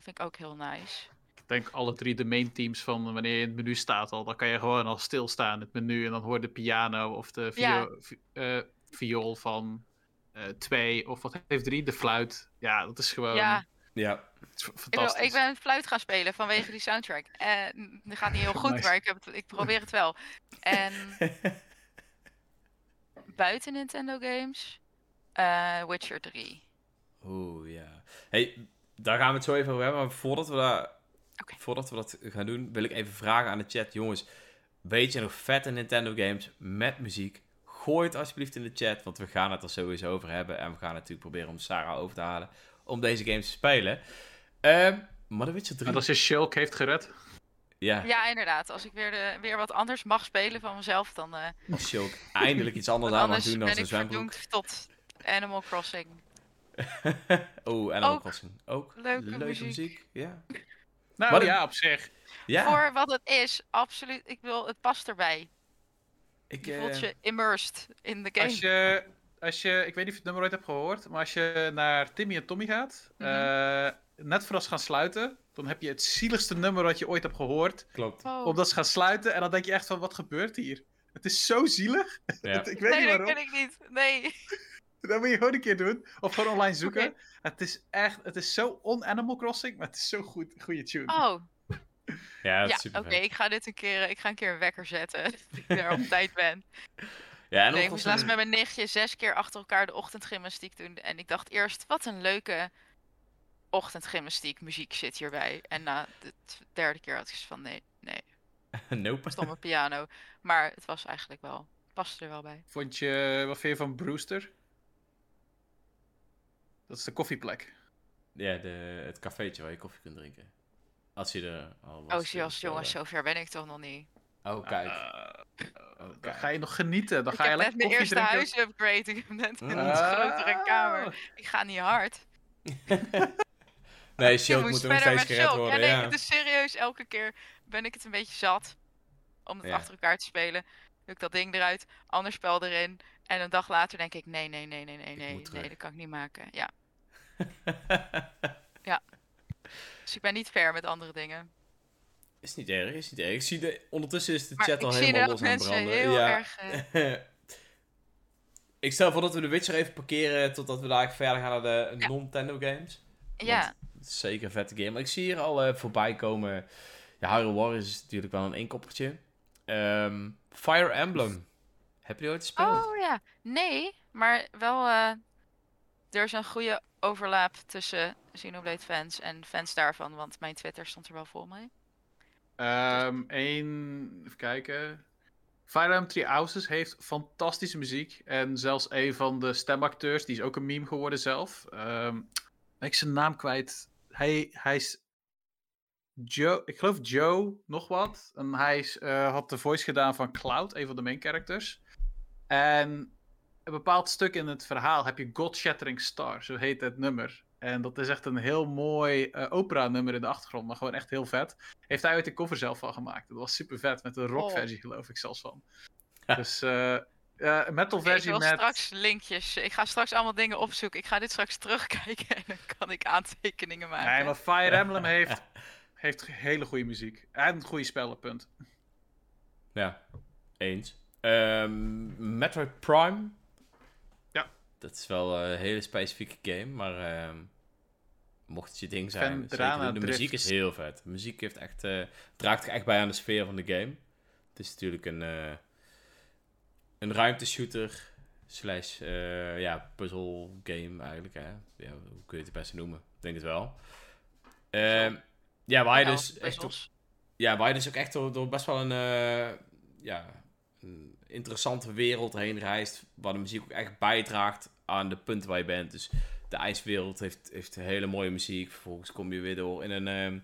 Vind ik ook heel nice. Ik denk alle drie de main teams van wanneer je in het menu staat al. Dan kan je gewoon al stilstaan in het menu. En dan hoor je de piano of de Ja. vio- vi- eh, viool van eh, twee. Of wat heeft drie? De fluit. Ja, dat is gewoon ja, ja. het is ik, fantastisch. ik ben fluit gaan spelen vanwege die soundtrack. En dat gaat niet heel goed, Nice. maar ik, heb het, ik probeer het wel. En buiten Nintendo games, eh, Witcher 3. Oeh, ja. hey, daar gaan we het zo even over hebben. Maar voordat we, daar, voordat we dat gaan doen, wil ik even vragen aan de chat. Jongens, weet je nog vette Nintendo games met muziek? Gooi het alsjeblieft in de chat, want we gaan het er sowieso over hebben. En we gaan natuurlijk proberen om Sarah over te halen om deze games te spelen. Ehm maar The Witcher 3... En als je Shulk heeft gered. Ja, Ja, inderdaad. Als ik weer, de, weer wat anders mag spelen van mezelf, dan eh, als je ook eindelijk iets anders aan mag doen dan zijn ik zwembroek. tot Animal Crossing. oh, Animal Ook Crossing. Ook leuke leuke muziek. muziek. Ja. Nou Maar de- ja, op zich. Ja, Voor wat het is, absoluut. Ik wil, het past erbij. ik, Je voelt eh, je immersed in de game. Als je, als je, ik weet niet of je het nummer ooit hebt gehoord, maar als je naar Timmy en Tommy gaat, Mhm. eh, net voor ze gaan sluiten, dan heb je het zieligste nummer wat je ooit hebt gehoord, klopt. Oh. omdat ze gaan sluiten en dan denk je echt van, wat gebeurt hier? Het is zo zielig. Ja. ik weet nee, niet dat waarom. ken ik niet. Nee. Dat moet je gewoon een keer doen. Of gewoon online zoeken. Het is echt, het is zo on-Animal Crossing, maar het is zo goed, goede tune. Oh, Ja, super oké. ik ga dit een keer, ik ga een keer een wekker zetten. dat ik daar op tijd ben. Ja, en Nee, ik moest laatst met mijn nichtje zes keer achter elkaar de ochtendgymnastiek doen. En ik dacht eerst, wat een leuke ochtendgymnastiek muziek zit hierbij. En na de derde keer had ik van nee, nee, nope. stomme piano. Maar het was eigenlijk wel, paste er wel bij. Vond je, wat vind je van Brewster? Dat is de koffieplek. Ja, de, het cafeetje waar je koffie kunt drinken. Als je er al was. Oh, dus jongens, zover ben ik toch nog niet. Oh, kijk. Eh, Oh, dan kijk. ga je nog genieten. Dan ik ga je heb net lekker mijn koffie eerste drinken. huis upgrade. Ik heb net in een Ah. grotere kamer. Ik ga niet hard. nee, Shield moet er nog steeds gered Shulk. worden. Ja, nee, Ja, het is serieus. Elke keer ben ik het een beetje zat. Om het Ja. achter elkaar te spelen. Doe ik dat ding eruit, ander spel erin. En een dag later denk ik, nee, nee, nee, nee, nee, nee, nee, dat kan ik niet maken. Ja, dus ik ben niet fair met andere dingen. is niet erg, is niet erg. Ik zie de, ondertussen is de Maar chat al helemaal los aan branden. heel ja. erg... eh, ik stel voor dat we de Witcher even parkeren totdat we daar verder gaan naar de Ja. non-Nintendo games. ja, is zeker een vette game. Maar ik zie hier al eh, voorbij komen. Ja, Hyrule Warriors is natuurlijk wel een eenkoppertje. Ehm, Fire Emblem. Heb je ooit gespeeld? oh ja. Nee, maar wel... eh, er is een goede overlap tussen Xenoblade fans en fans daarvan. Want mijn Twitter stond er wel vol mee. Ehm één, even kijken. Fire Emblem Three Houses heeft fantastische muziek. En zelfs een van de stemacteurs, die is ook een meme geworden zelf. Ehm ben ik zijn naam kwijt. Hij, hij is Joe, ik geloof Joe, nog wat. En hij is, eh, had de voice gedaan van Cloud, een van de main characters. En een bepaald stuk in het verhaal heb je God Shattering Star, zo heet het nummer. En dat is echt een heel mooi eh, opera-nummer in de achtergrond, maar gewoon echt heel vet. Heeft hij ooit de cover zelf van gemaakt. Dat was super vet, met een rockversie geloof ik zelfs van. Dus eh, eh, een metal Oké, ik versie wil met... straks linkjes. Ik ga straks allemaal dingen opzoeken. Ik ga dit straks terugkijken en dan kan ik aantekeningen maken. Nee, maar Fire Emblem heeft, heeft hele goede muziek. En goede spellen, punt. Ja, eens. Ehm, Metroid Prime. Ja. Dat is wel een hele specifieke game, maar ehm, mocht het je ding zijn. Zeker de muziek is heel vet. De muziek heeft echt, eh, draagt echt bij aan de sfeer van de game. Het is natuurlijk een, eh een ruimteshooter slash eh, ja, puzzle game eigenlijk. Hè? Ja, hoe kun je het het beste noemen? Ik denk het wel. Ehm, ja, waar je dus echt ja, waar je dus ook echt door, door best wel een, ja, een interessante wereld heen reist. Waar de muziek ook echt bijdraagt aan de punten waar je bent. Dus de ijswereld heeft, heeft hele mooie muziek. Vervolgens kom je weer door in een, ehm,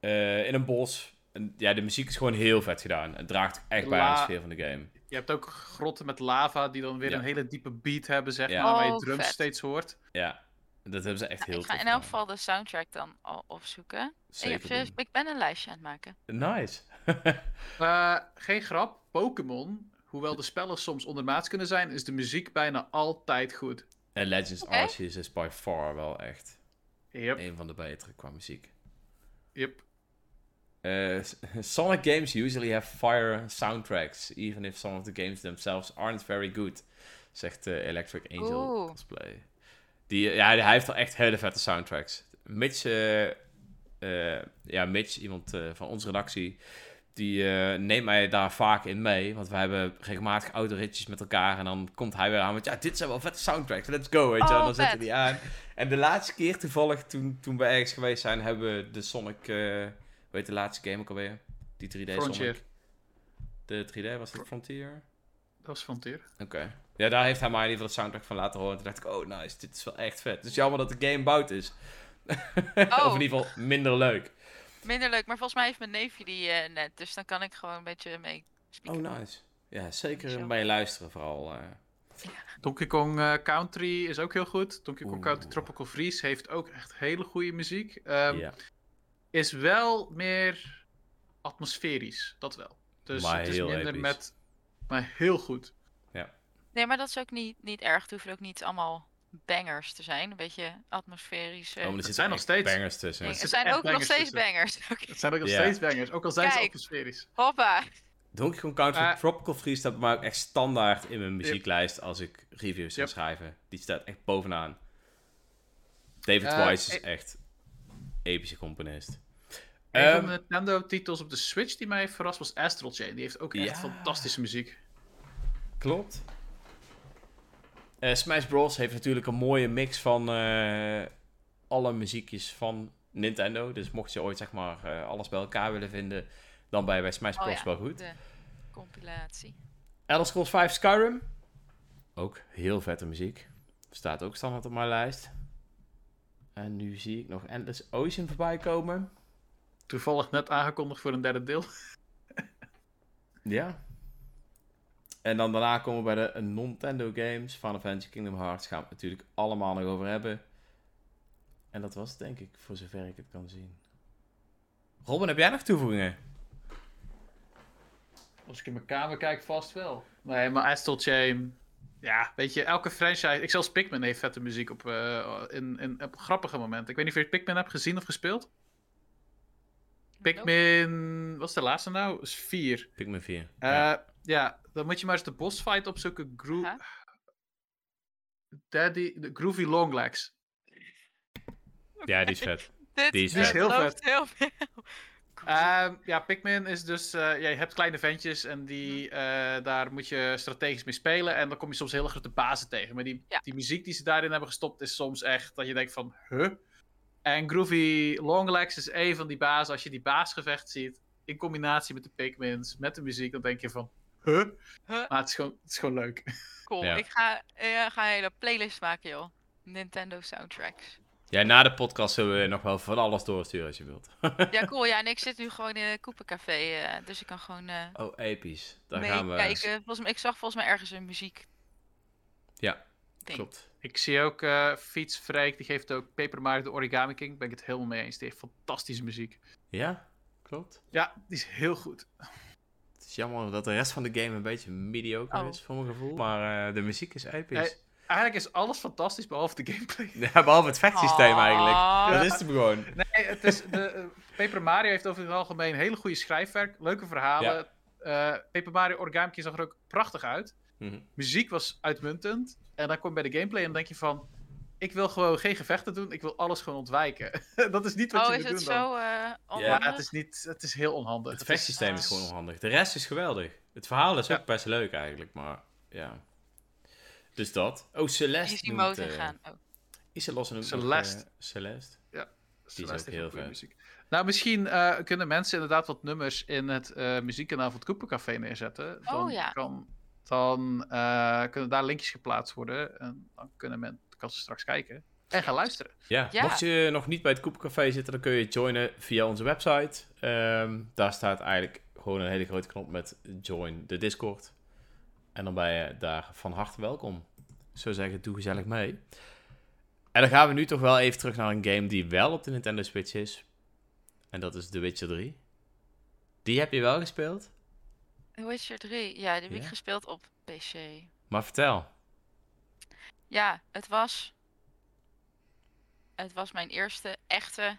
eh, in een bos. En, ja, de muziek is gewoon heel vet gedaan. Het draagt echt bij aan de sfeer van de game. Je hebt ook grotten met lava die dan weer Ja. een hele diepe beat hebben, zeg Ja. maar, waar je Oh, drums steeds hoort. Ja, dat hebben ze echt heel ik ga in elk geval de soundtrack dan al opzoeken. Ik, heb, ik ben een lijstje aan het maken. Nice. Eh, geen grap, Pokémon, hoewel de spellen soms ondermaats kunnen zijn, is de muziek bijna altijd goed. en Legends Oké. Arceus is by far wel echt Yep, een van de betere qua muziek. yep. Uh, Sonic games usually have fire soundtracks, even if some of the games themselves aren't very good, zegt uh, Electric Angel Oeh. Cosplay. Die, ja, hij heeft wel echt hele vette soundtracks. Mitch, eh, eh, ja, Mitch, iemand eh, van onze redactie, die eh, neemt mij daar vaak in mee. Want we hebben regelmatig autoritjes met elkaar. En dan komt hij weer aan met, ja, dit zijn wel vette soundtracks, let's go, weet je. Oh, en dan zetten die aan. En de laatste keer toevallig, toen, toen we ergens geweest zijn, hebben we de Sonic, eh weet de laatste game ook alweer? Die 3D Frontier. Sonic. De 3D, was dat Frontier? Dat was Frontier. Oké. Ja, daar heeft hij mij in ieder geval de soundtrack van laten horen. Toen dacht ik, oh nice, dit is wel echt vet. Het is jammer dat de game bout is. of in ieder geval minder leuk. Minder leuk, maar volgens mij heeft mijn neefje die eh, net. Dus dan kan ik gewoon een beetje mee Oh nice. Ja, zeker bij je luisteren vooral. eh. Donkey Kong eh, Country is ook heel goed. Donkey Kong Oeh. Country Tropical Freeze heeft ook echt hele goede muziek. Ehm, ja. Is wel meer atmosferisch, dat wel. Dus Maar het is minder episch. met... Maar heel goed. Nee, maar dat is ook niet, niet erg. Het hoeven ook niet allemaal bangers te zijn. Een beetje atmosferisch. eh. Oh, maar er zijn nog steeds- bangers tussen. Nee, er er zijn ook nog steeds tussen. bangers. Oké. Het zijn ook nog steeds bangers, ook al zijn ze atmosferisch. Hoppa. Donkey Kong Country Eh. Tropical Freeze staat bij mij ook echt standaard in mijn muzieklijst als ik reviews ga schrijven. Die staat echt bovenaan. David Wise is ik- echt epische componist. Een Ehm, van de Nintendo-titels op de Switch die mij heeft verrast was Astral Chain. Die heeft ook echt Ja. fantastische muziek. Klopt. Eh, Smash Bros. heeft natuurlijk een mooie mix van eh, alle muziekjes van Nintendo. Dus mocht je ooit zeg maar eh, alles bij elkaar willen vinden, dan ben je bij Smash Oh Bros. ja, wel goed. De compilatie. Elder Scrolls 5 Skyrim. Ook heel vette muziek. Staat ook standaard op mijn lijst. En nu zie ik nog Endless Ocean voorbij komen. Toevallig net aangekondigd voor een derde deel. Ja. En dan daarna komen we bij de Nintendo games. Final Fantasy Kingdom Hearts gaan we het natuurlijk allemaal nog over hebben. En dat was het denk ik, voor zover ik het kan zien. Robin, heb jij nog toevoegingen? Als ik in mijn kamer kijk, vast wel. Nee, maar Astral Chain. Ja, weet je, elke franchise. Ik zelfs Pikmin heeft vette muziek op, eh, in, in, op grappige momenten. Ik weet niet of je Pikmin hebt gezien of gespeeld. Pikmin. Wat is de laatste nou? Is 4. Pikmin 4. ja. Ja, dan moet je maar eens de boss fight opzoeken. Gro. Daddy, de Groovy Longlegs. ja, die is vet. Dit Die is vet. heel vet. heel veel. Ehm, ja, Pikmin is dus. eh, ja, je hebt kleine ventjes en die, eh, daar moet je strategisch mee spelen. En dan kom je soms hele grote bazen tegen. Maar die, Ja. die muziek die ze daarin hebben gestopt is soms echt dat je denkt van, huh? En Groovy Longlegs is een van die bazen. Als je die baasgevecht ziet, in combinatie met de Pikmins, met de muziek, dan denk je van, huh? Huh? Maar het is gewoon, het is gewoon leuk. Cool. Ja. Ik ga, eh, ga een hele playlist maken, joh. Nintendo soundtracks. Ja, na de podcast zullen we nog wel van alles doorsturen als je wilt. Ja, cool. Ja, en ik zit nu gewoon in een Koepencafé, eh dus ik kan gewoon eh oh, episch. Daar gaan we. meekijken. Volgens mij, ik zag volgens mij ergens een muziek. Ja, ding. klopt. Ik zie ook uh, Fiets Freek, die geeft ook Paper Mario de Origami King. Ben ik het helemaal mee eens. Die heeft fantastische muziek. Ja, klopt. Ja, die is heel goed. Het is jammer dat de rest van de game een beetje mediocre Oh. is, voor mijn gevoel. Maar eh, de muziek is episch. Eigenlijk is alles fantastisch behalve de gameplay. Ja, behalve het vechtsysteem eigenlijk. Dat is het gewoon. Nee, het is de, eh, Paper Mario heeft over het algemeen hele goede schrijfwerk, leuke verhalen. Eh, Paper Mario Origami zag er ook prachtig uit. Mhm. Muziek was uitmuntend. En dan kom je bij de gameplay en dan denk je van... Ik wil gewoon geen gevechten doen, ik wil alles gewoon ontwijken. dat is niet wat Oh, je is moet het doen dan. zo eh Ja, onhandig? het is, niet, het is heel onhandig. Het Het is- vechtsysteem is Ah. gewoon onhandig. De rest is geweldig. Het verhaal is Ja. ook best leuk eigenlijk, maar ja. Dus dat. Oh, Celeste noemt, mode eh, gaan. Oh. Iselos noemt nog, Celeste. eh, Celeste. Celeste ook heeft heel ook goede vet. muziek. Nou, misschien eh, kunnen mensen inderdaad wat nummers in het eh muziekkanaal van het Koepencafé neerzetten. Dan, Oh, ja. kan, dan eh, kunnen daar linkjes geplaatst worden. En dan kunnen men, kan ze straks kijken en gaan luisteren. Ja, Ja. mocht je nog niet bij het Koepelcafé zitten, dan kun je joinen via onze website. Ehm, daar staat eigenlijk gewoon een hele grote knop met join de Discord. En dan ben je daar van harte welkom. Ik zou zeggen, doe gezellig mee. En dan gaan we nu toch wel even terug naar een game die wel op de Nintendo Switch is. En dat is The Witcher 3. Die heb je wel gespeeld, The Witcher 3. Ja, die heb ik Ja? gespeeld op PC. maar vertel. Ja, het was. Het was mijn eerste echte.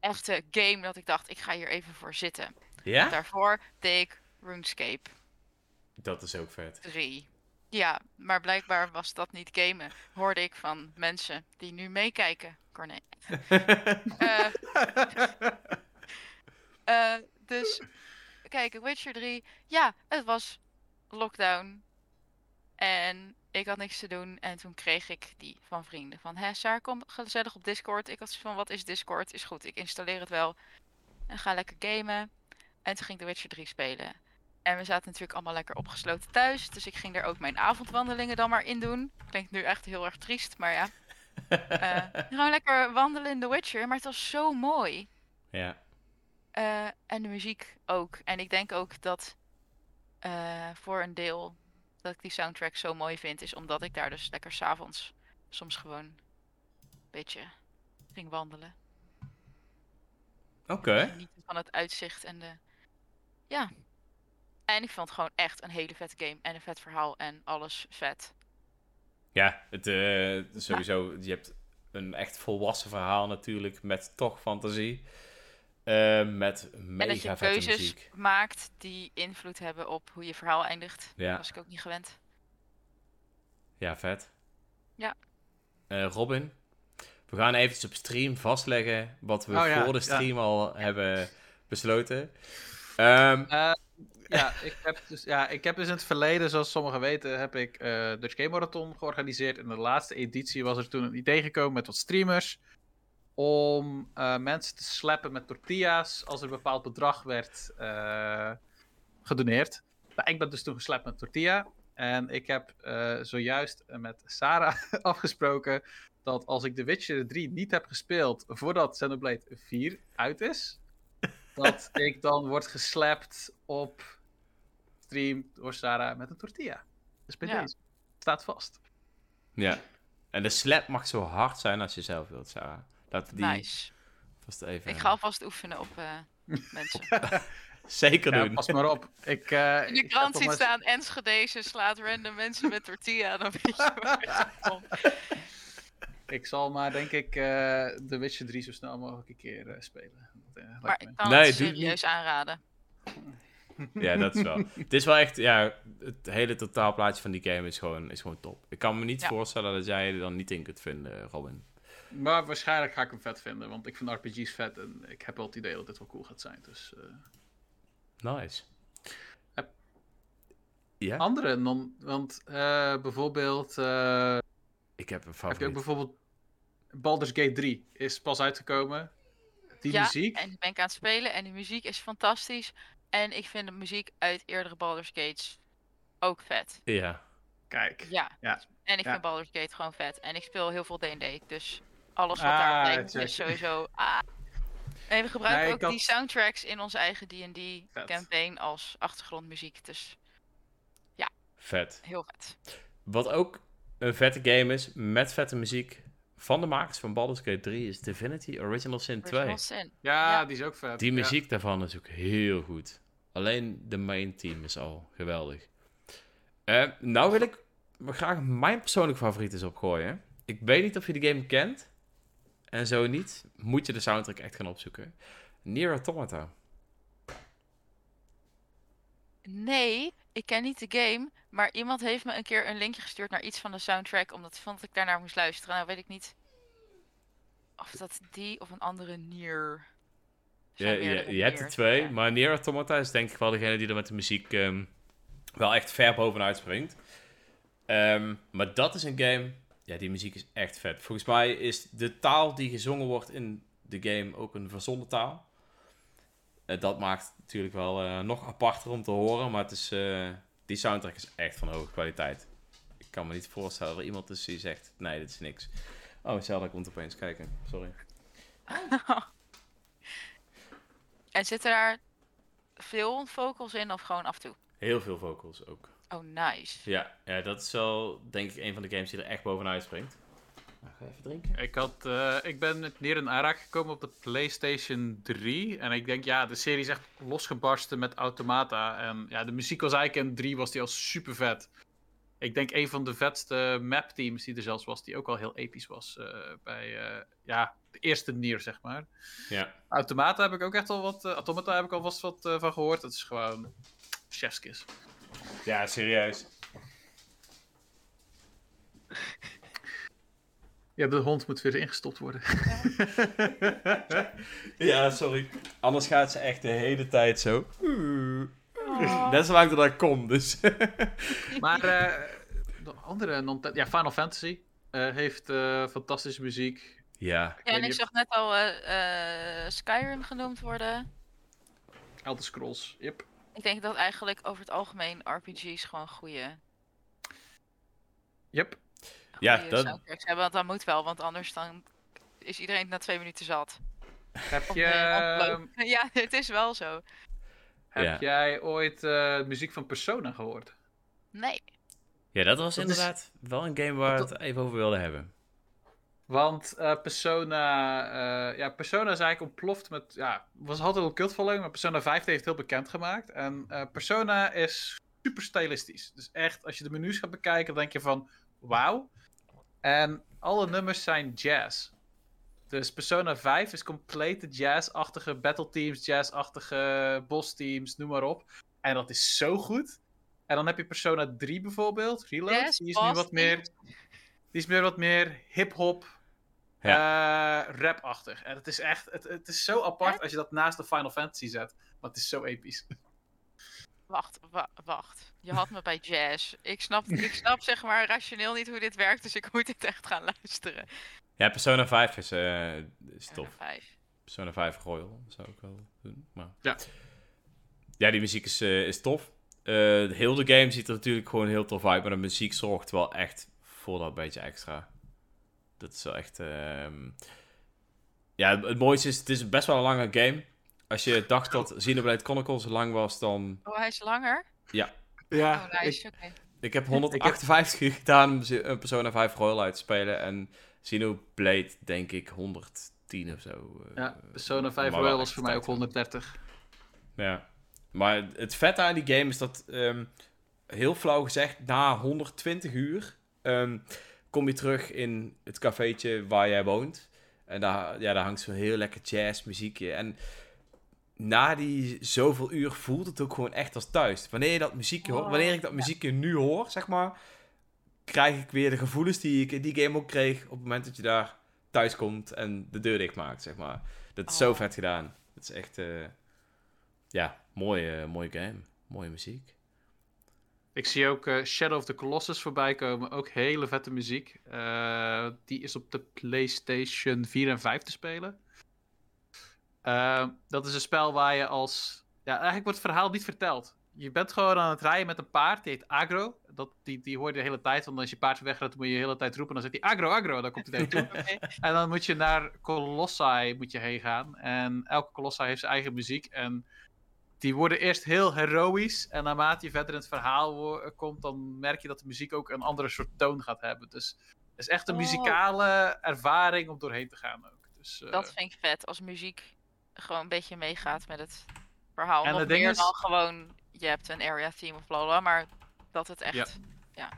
Echte game dat ik dacht, ik ga hier even voor zitten. Ja? Daarvoor deed ik RuneScape Dat is ook vet. 3. Ja, maar blijkbaar was dat niet gamen. Hoorde ik van mensen die nu meekijken. Corné. Eh, dus, kijk, Witcher 3. Ja, het was lockdown. En ik had niks te doen. En toen kreeg ik die van vrienden. Van, hè, Saar, kom gezellig op Discord. Ik had zoiets van, wat is Discord? Is goed, ik installeer het wel. En ga lekker gamen. En toen ging ik The Witcher 3 spelen. En we zaten natuurlijk allemaal lekker opgesloten thuis. Dus ik ging er ook mijn avondwandelingen dan maar in doen. Klinkt nu echt heel erg triest, maar ja. Eh, gewoon lekker wandelen in The Witcher. Maar het was zo mooi. ja. Eh, en de muziek ook. En ik denk ook dat eh, voor een deel dat ik die soundtrack zo mooi vind, is omdat ik daar dus lekker s'avonds soms gewoon een beetje ging wandelen. Oké. Genieten van het uitzicht en de. Ja. En ik vond het gewoon echt een hele vette game en een vet verhaal en alles vet. Ja, het, eh, sowieso, je hebt een echt volwassen verhaal natuurlijk, met toch fantasie. Eh, met en dat je mega vette keuzes muziek. maakt die invloed hebben op hoe je verhaal eindigt. Ja. Dat was ik ook niet gewend. Ja, vet. Ja. Eh, Robin, we gaan eventjes op stream vastleggen wat we Oh ja, voor de ja. stream al hebben besloten. Ehm, Ja ik, heb dus, ja, ik heb dus in het verleden, zoals sommigen weten, heb ik eh Dutch Game Marathon georganiseerd. In de laatste editie was er toen een idee gekomen met wat streamers. Om eh, mensen te slappen met tortillas als er een bepaald bedrag werd eh, gedoneerd. Nou, ik ben dus toen geslapt met tortilla. En ik heb eh, zojuist met Sarah afgesproken dat als ik The Witcher 3 niet heb gespeeld voordat Xenoblade 4 uit is, dat ik dan word geslapt op stream door Sarah met een tortilla. Dus bij Ja. deze staat vast. Ja. En de slap mag zo hard zijn als je zelf wilt, Sarah. Dat die Nice. vast even... Ik ga alvast oefenen op eh, mensen. Zeker Ja, doen. pas maar op. Ik, eh, In de krant ziet staan, Enschede slaat random mensen met tortilla, dan weet je waar het komt. Ik zal maar, denk ik, eh The Witcher 3 zo snel mogelijk een keer eh, spelen. Dat, eh, lijkt Maar ik kan Nee, het doe serieus aanraden. Ja, dat is wel. het is wel echt, ja, het hele totaalplaatje van die game is gewoon, is gewoon top. Ik kan me niet Ja. voorstellen dat jij er dan niet in kunt vinden, Robin. Maar waarschijnlijk ga ik hem vet vinden, want ik vind RPG's vet en ik heb wel het idee dat dit wel cool gaat zijn. Dus, eh, Nice. Heb- Ja, Andere, non, want eh, bijvoorbeeld, eh, ik heb een heb je favoriet. ook bijvoorbeeld Baldur's Gate 3 is pas uitgekomen. Die ja, muziek, en die ben ik aan het spelen en die muziek is fantastisch. En ik vind de muziek uit eerdere Baldur's Gates ook vet. Ja, kijk. Ja. Ja. En ik Ja. vind Baldur's Gate gewoon vet. En ik speel heel veel D&D, dus alles wat Ah, daar lijkt check. is sowieso... Ah. En we gebruiken Nee, ook had- die soundtracks in onze eigen D&D Vet. campaign als achtergrondmuziek. Dus vet. heel vet. Wat ook een vette game is, met vette muziek, van de makers van Baldur's Gate 3, is Divinity Original Sin 2. Original Sin. Ja, Ja. die is ook vet. Die Ja. muziek daarvan is ook heel goed. Alleen de main team is al geweldig. Eh, nou wil ik graag mijn persoonlijke favoriet eens opgooien. Ik weet niet of je de game kent. En zo niet, moet je de soundtrack echt gaan opzoeken. Nier Automata. Nee, ik ken niet de game, maar iemand heeft me een keer een linkje gestuurd naar iets van de soundtrack, omdat vond ik daarnaar moest luisteren. Nou weet ik niet of dat die of een andere Nier. Er Je, hebt er twee, ja. maar Nier Automata is denk ik wel degene die er met de muziek ehm, wel echt ver bovenuit springt. Ehm, maar dat is een game, ja, die muziek is echt vet. Volgens mij is de taal die gezongen wordt in de game ook een verzonnen taal. Eh, dat maakt het natuurlijk wel eh, nog aparter om te horen, maar het is, eh, die soundtrack is echt van hoge kwaliteit. Ik kan me niet voorstellen dat er iemand is die zegt, nee, dit is niks. Oh, Zelda komt opeens kijken, sorry. En zitten daar veel vocals in of gewoon af en toe? Heel veel vocals ook. Oh, nice. Ja, ja, dat is wel denk ik een van de games die er echt bovenuit springt. Nou, ga even drinken. Ik, had, eh, ik ben met Nier in aanraking gekomen op de PlayStation 3. En ik denk, ja, de serie is echt losgebarsten met Automata. En ja, de muziek was eigenlijk in 3 was die al super vet. Ik denk een van de vetste map teams die er zelfs was, die ook al heel episch was. eh, bij eh, ja, de eerste Nier, zeg maar. Ja, Automata heb ik ook echt al wat. Automata heb ik al vast wat van gehoord. Dat is gewoon chefskis. Ja serieus. Ja, de hond moet weer ingestopt worden. ja, sorry. Anders gaat ze echt de hele tijd zo. Oh. Net zolang dat ik kom, dus. Maar eh, de andere non ja, Final Fantasy eh, heeft eh, fantastische muziek. ja, Ja, en ik zag net al eh, eh, Skyrim genoemd worden. Elder Scrolls, yep. Ik denk dat eigenlijk over het algemeen RPG's gewoon goede, Yep. Ja, dat- soundtracks hebben. Want dat moet wel, want anders dan is iedereen na twee minuten zat. Heb, je, nee. Ja, het is wel zo. heb Ja. jij ooit eh, muziek van Persona gehoord? Nee. ja, dat was Dat is- inderdaad wel een game waar we het even over wilden hebben. Want eh, Persona, eh, ja, Persona is eigenlijk ontploft met, ja, was altijd een cultfollowing, maar Persona 5 heeft het heel bekend gemaakt. En eh, Persona is super stilistisch. Dus echt, als je de menus gaat bekijken, denk je van, wauw. En alle nummers zijn jazz. Dus Persona 5 is complete jazz-achtige battle teams, jazz-achtige boss teams, noem maar op. En dat is zo goed. En dan heb je Persona 3 bijvoorbeeld, Reload. Yes, die is nu wat meer, die is meer wat meer hip-hop, eh rap-achtig. En het is echt, het, het is zo apart Echt? als je dat naast de Final Fantasy zet. Maar het is zo episch. Wacht, wa- wacht. Je had me bij jazz. Ik snap, ik snap zeg maar rationeel niet hoe dit werkt, dus ik moet dit echt gaan luisteren. Ja, Persona 5 is, eh, is tof. Persona 5 Royal zou ik wel doen. Maar... Ja. Ja, die muziek is, eh, is tof. Eh, heel de game ziet er natuurlijk gewoon heel tof uit, maar de muziek zorgt wel echt voor dat beetje extra. Dat is wel echt... ehm, Ja, het, mooiste is, het is best wel een lange game. Als je dacht dat Xenoblade Chronicles lang was, dan... Oh, hij is langer? Ja, Oh, nice. ik- Oké. Ik heb 158 uur gedaan om een Persona 5 Royal uit te spelen. En Xenoblade denk ik 110 of zo. eh, ja, Persona 5 maar wel Royal was voor mij ook tijd. 130. Ja. Maar het vette aan die game is dat, ehm, heel flauw gezegd, na 120 uur ehm, kom je terug in het cafeetje waar jij woont. En daar, ja, daar hangt zo'n heel lekker jazzmuziekje. En na die zoveel uur voelt het ook gewoon echt als thuis. Wanneer je dat muziekje hoort, Oh, wanneer ik dat muziekje nu hoor, zeg maar, krijg ik weer de gevoelens die ik in die game ook kreeg op het moment dat je daar thuis komt en de deur dicht maakt, zeg maar. Dat is zo Oh. vet gedaan. Dat is echt, eh, ja, mooie, mooie game. Mooie muziek. Ik zie ook eh, Shadow of the Colossus voorbij komen. Ook hele vette muziek. Eh, die is op de PlayStation 4 en 5 te spelen. Eh, dat is een spel waar je als. Ja, eigenlijk wordt het verhaal niet verteld. Je bent gewoon aan het rijden met een paard. Die heet Agro. Dat, die, die hoor je de hele tijd. Want als je paard wegrent, moet je de hele tijd roepen. Dan zegt hij Agro, Agro. Dan komt hij naar je toe. En dan moet je naar Colossi moet je heen gaan. En elke Colossi heeft zijn eigen muziek. En die worden eerst heel heroïs. En naarmate je verder in het verhaal komt, dan merk je dat de muziek ook een andere soort toon gaat hebben. Dus het is echt een Oh. muzikale ervaring om doorheen te gaan ook. Dus, eh, Dat vind ik vet, als muziek gewoon een beetje meegaat met het verhaal. En Nog meer is- dan gewoon, je hebt een area theme of bla bla, maar dat het echt, Ja. ja,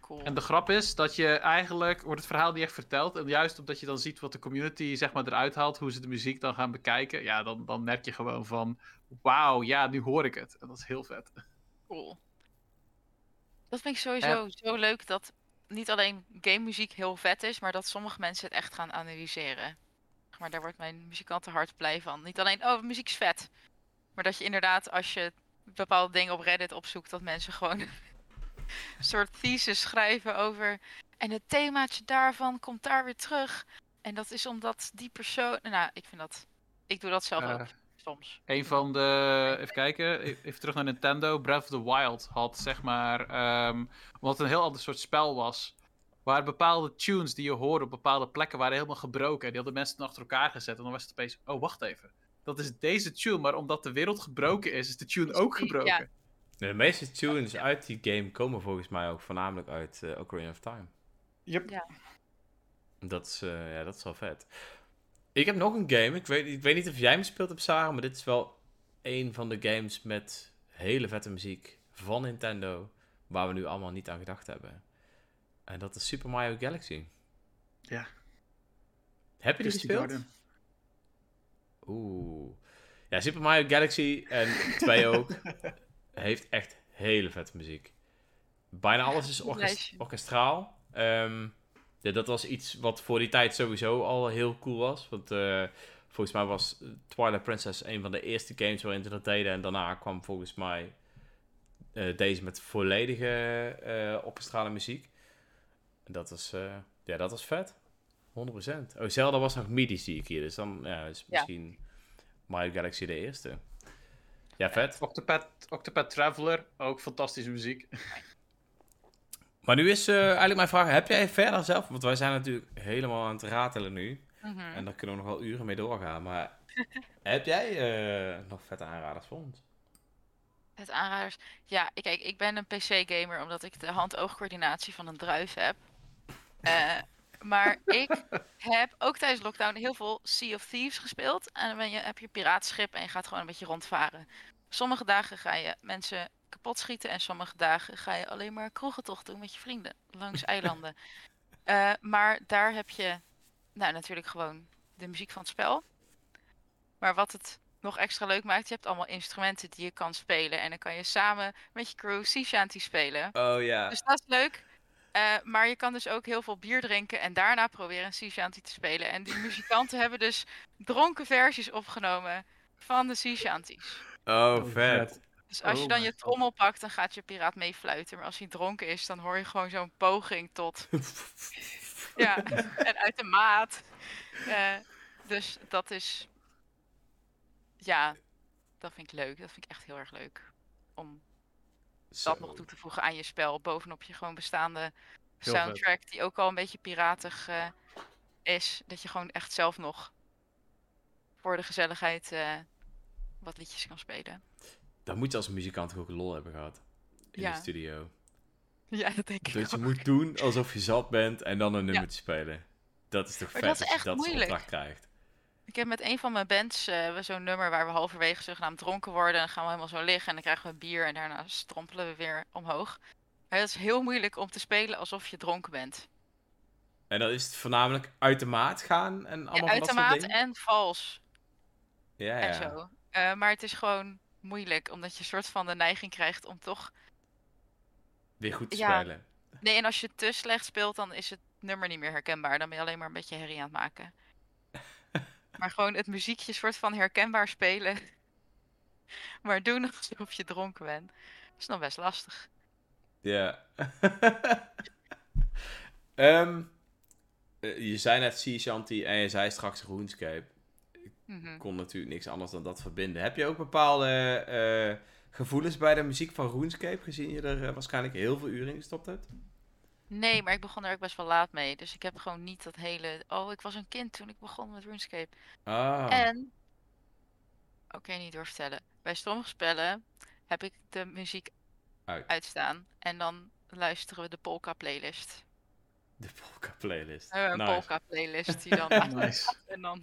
cool. En de grap is dat je eigenlijk wordt het verhaal niet echt verteld. En juist omdat je dan ziet wat de community zeg maar eruit haalt, hoe ze de muziek dan gaan bekijken, ja, dan, dan merk je gewoon van, wauw, ja, nu hoor ik het. En dat is heel vet. Cool. Dat vind ik sowieso zo leuk dat niet alleen game muziek heel vet is, maar dat sommige mensen het echt gaan analyseren. Maar daar wordt mijn muzikantenhart blij van. Niet alleen, oh, muziek is vet. Maar dat je inderdaad, als je bepaalde dingen op Reddit opzoekt, dat mensen gewoon een soort thesis schrijven over. En het themaatje daarvan komt daar weer terug. En dat is omdat die persoon. Nou, ik vind dat. Ik doe dat zelf ook soms. Een van de. Even kijken. e- Even terug naar Nintendo. Breath of the Wild had zeg maar. ehm omdat het een heel ander soort spel was. Waar bepaalde tunes die je hoorde op bepaalde plekken waren helemaal gebroken. En die hadden mensen achter elkaar gezet. En dan was het opeens. Oh, wacht even. Dat is deze tune. Maar omdat de wereld gebroken is, is de tune ook gebroken. ja. De meeste tunes uit die game komen volgens mij ook voornamelijk uit eh Ocarina of Time. Yep. Ja. Dat is, eh, ja, dat is wel vet. Ik heb nog een game. Ik weet, ik weet niet of jij hem speelt hebt, Sarah, maar dit is wel een van de games met hele vette muziek van Nintendo, waar we nu allemaal niet aan gedacht hebben. En dat is Super Mario Galaxy. Ja. Heb je die Christy gespeeld? Garden. Oeh. Ja, Super Mario Galaxy en 2 ook, heeft echt hele vette muziek. Bijna alles is orkest- orkestraal. Ehm, ja, dat was iets wat voor die tijd sowieso al heel cool was. Want eh, volgens mij was Twilight Princess een van de eerste games waarin ze dat deden. En daarna kwam volgens mij eh, deze met volledige eh orkestrale muziek. En dat was, eh, ja, dat was vet. 100%. Oh, Zelda was nog MIDI zie ik hier. Dus dan ja, is misschien Mario Galaxy de eerste. Ja, vet. Octopath, Octopath Traveler. Ook fantastische muziek. Maar nu is eh, eigenlijk mijn vraag, heb jij verder zelf, want wij zijn natuurlijk helemaal aan het ratelen nu. Mhm. En daar kunnen we nog wel uren mee doorgaan. Maar heb jij eh, nog vette aanraders voor ons? Het aanraders. Ja, ik- kijk, ik ben een PC-gamer omdat ik de hand-oogcoördinatie van een druif heb. Eh, maar ik heb ook tijdens lockdown heel veel Sea of Thieves gespeeld. En dan ben je, heb je piratenschip en je gaat gewoon een beetje rondvaren. Sommige dagen ga je mensen kapot schieten en sommige dagen ga je alleen maar kroegentocht doen met je vrienden langs eilanden. Eh, maar daar heb je nou, natuurlijk gewoon de muziek van het spel. Maar wat het nog extra leuk maakt, je hebt allemaal instrumenten die je kan spelen. En dan kan je samen met je crew sea shanty spelen. Oh ja. Dus dat is leuk. Eh, maar je kan dus ook heel veel bier drinken en daarna proberen een sea shanty te spelen. En die muzikanten hebben dus dronken versies opgenomen van de sea shanties. Oh, Oh, vet. Dus als je Oh dan je trommel pakt, dan gaat je piraat meefluiten. Maar als hij dronken is, dan hoor je gewoon zo'n poging tot... Ja, en uit de maat. Eh, dus dat is... Ja, dat vind ik leuk. Dat vind ik echt heel erg leuk. Om dat nog toe te voegen aan je spel. Bovenop je gewoon bestaande Heel vet. soundtrack, die ook al een beetje piratig eh, is. Dat je gewoon echt zelf nog voor de gezelligheid eh, wat liedjes kan spelen. Dan moet je als muzikant ook lol hebben gehad. In Ja. de studio. Ja, dat denk ik Dat je ook. moet doen alsof je zat bent en dan een Ja. nummer te spelen. Dat is toch vet dat is als je echt dat moeilijk. krijgt. Ik heb met een van mijn bands we zo'n nummer waar we halverwege zogenaamd dronken worden. En dan gaan we helemaal zo liggen en dan krijgen we bier en daarna strompelen we weer omhoog. Maar het is heel moeilijk om te spelen alsof je dronken bent. En dan is het voornamelijk uit de maat gaan en Ja, allemaal uit van de dat maat en vals Ja, en ja. zo. Eh, maar het is gewoon moeilijk, omdat je soort van de neiging krijgt om toch... Weer goed te Ja. spelen. Nee, en als je te slecht speelt, dan is het nummer niet meer herkenbaar. Dan ben je alleen maar een beetje herrie aan het maken. maar gewoon het muziekje soort van herkenbaar spelen. maar doen alsof je dronken bent. is nog best lastig. Ja. Ehm, eh, je zei net Sea Shanty en je zei straks RuneScape. Mhm. kon natuurlijk niks anders dan dat verbinden. Heb je ook bepaalde eh, gevoelens bij de muziek van RuneScape, gezien je er eh, waarschijnlijk heel veel uren in gestopt hebt? Nee, maar ik begon er ook best wel laat mee. Dus ik heb gewoon niet dat hele... Oh, ik was een kind toen ik begon met RuneScape. Ah, En... Oké, niet doorvertellen. Bij sommige spellen heb ik de muziek Uit. uitstaan. En dan luisteren we de polka playlist. de Polka playlist. We hebben een Nice. polka playlist die dan Nice. En dan.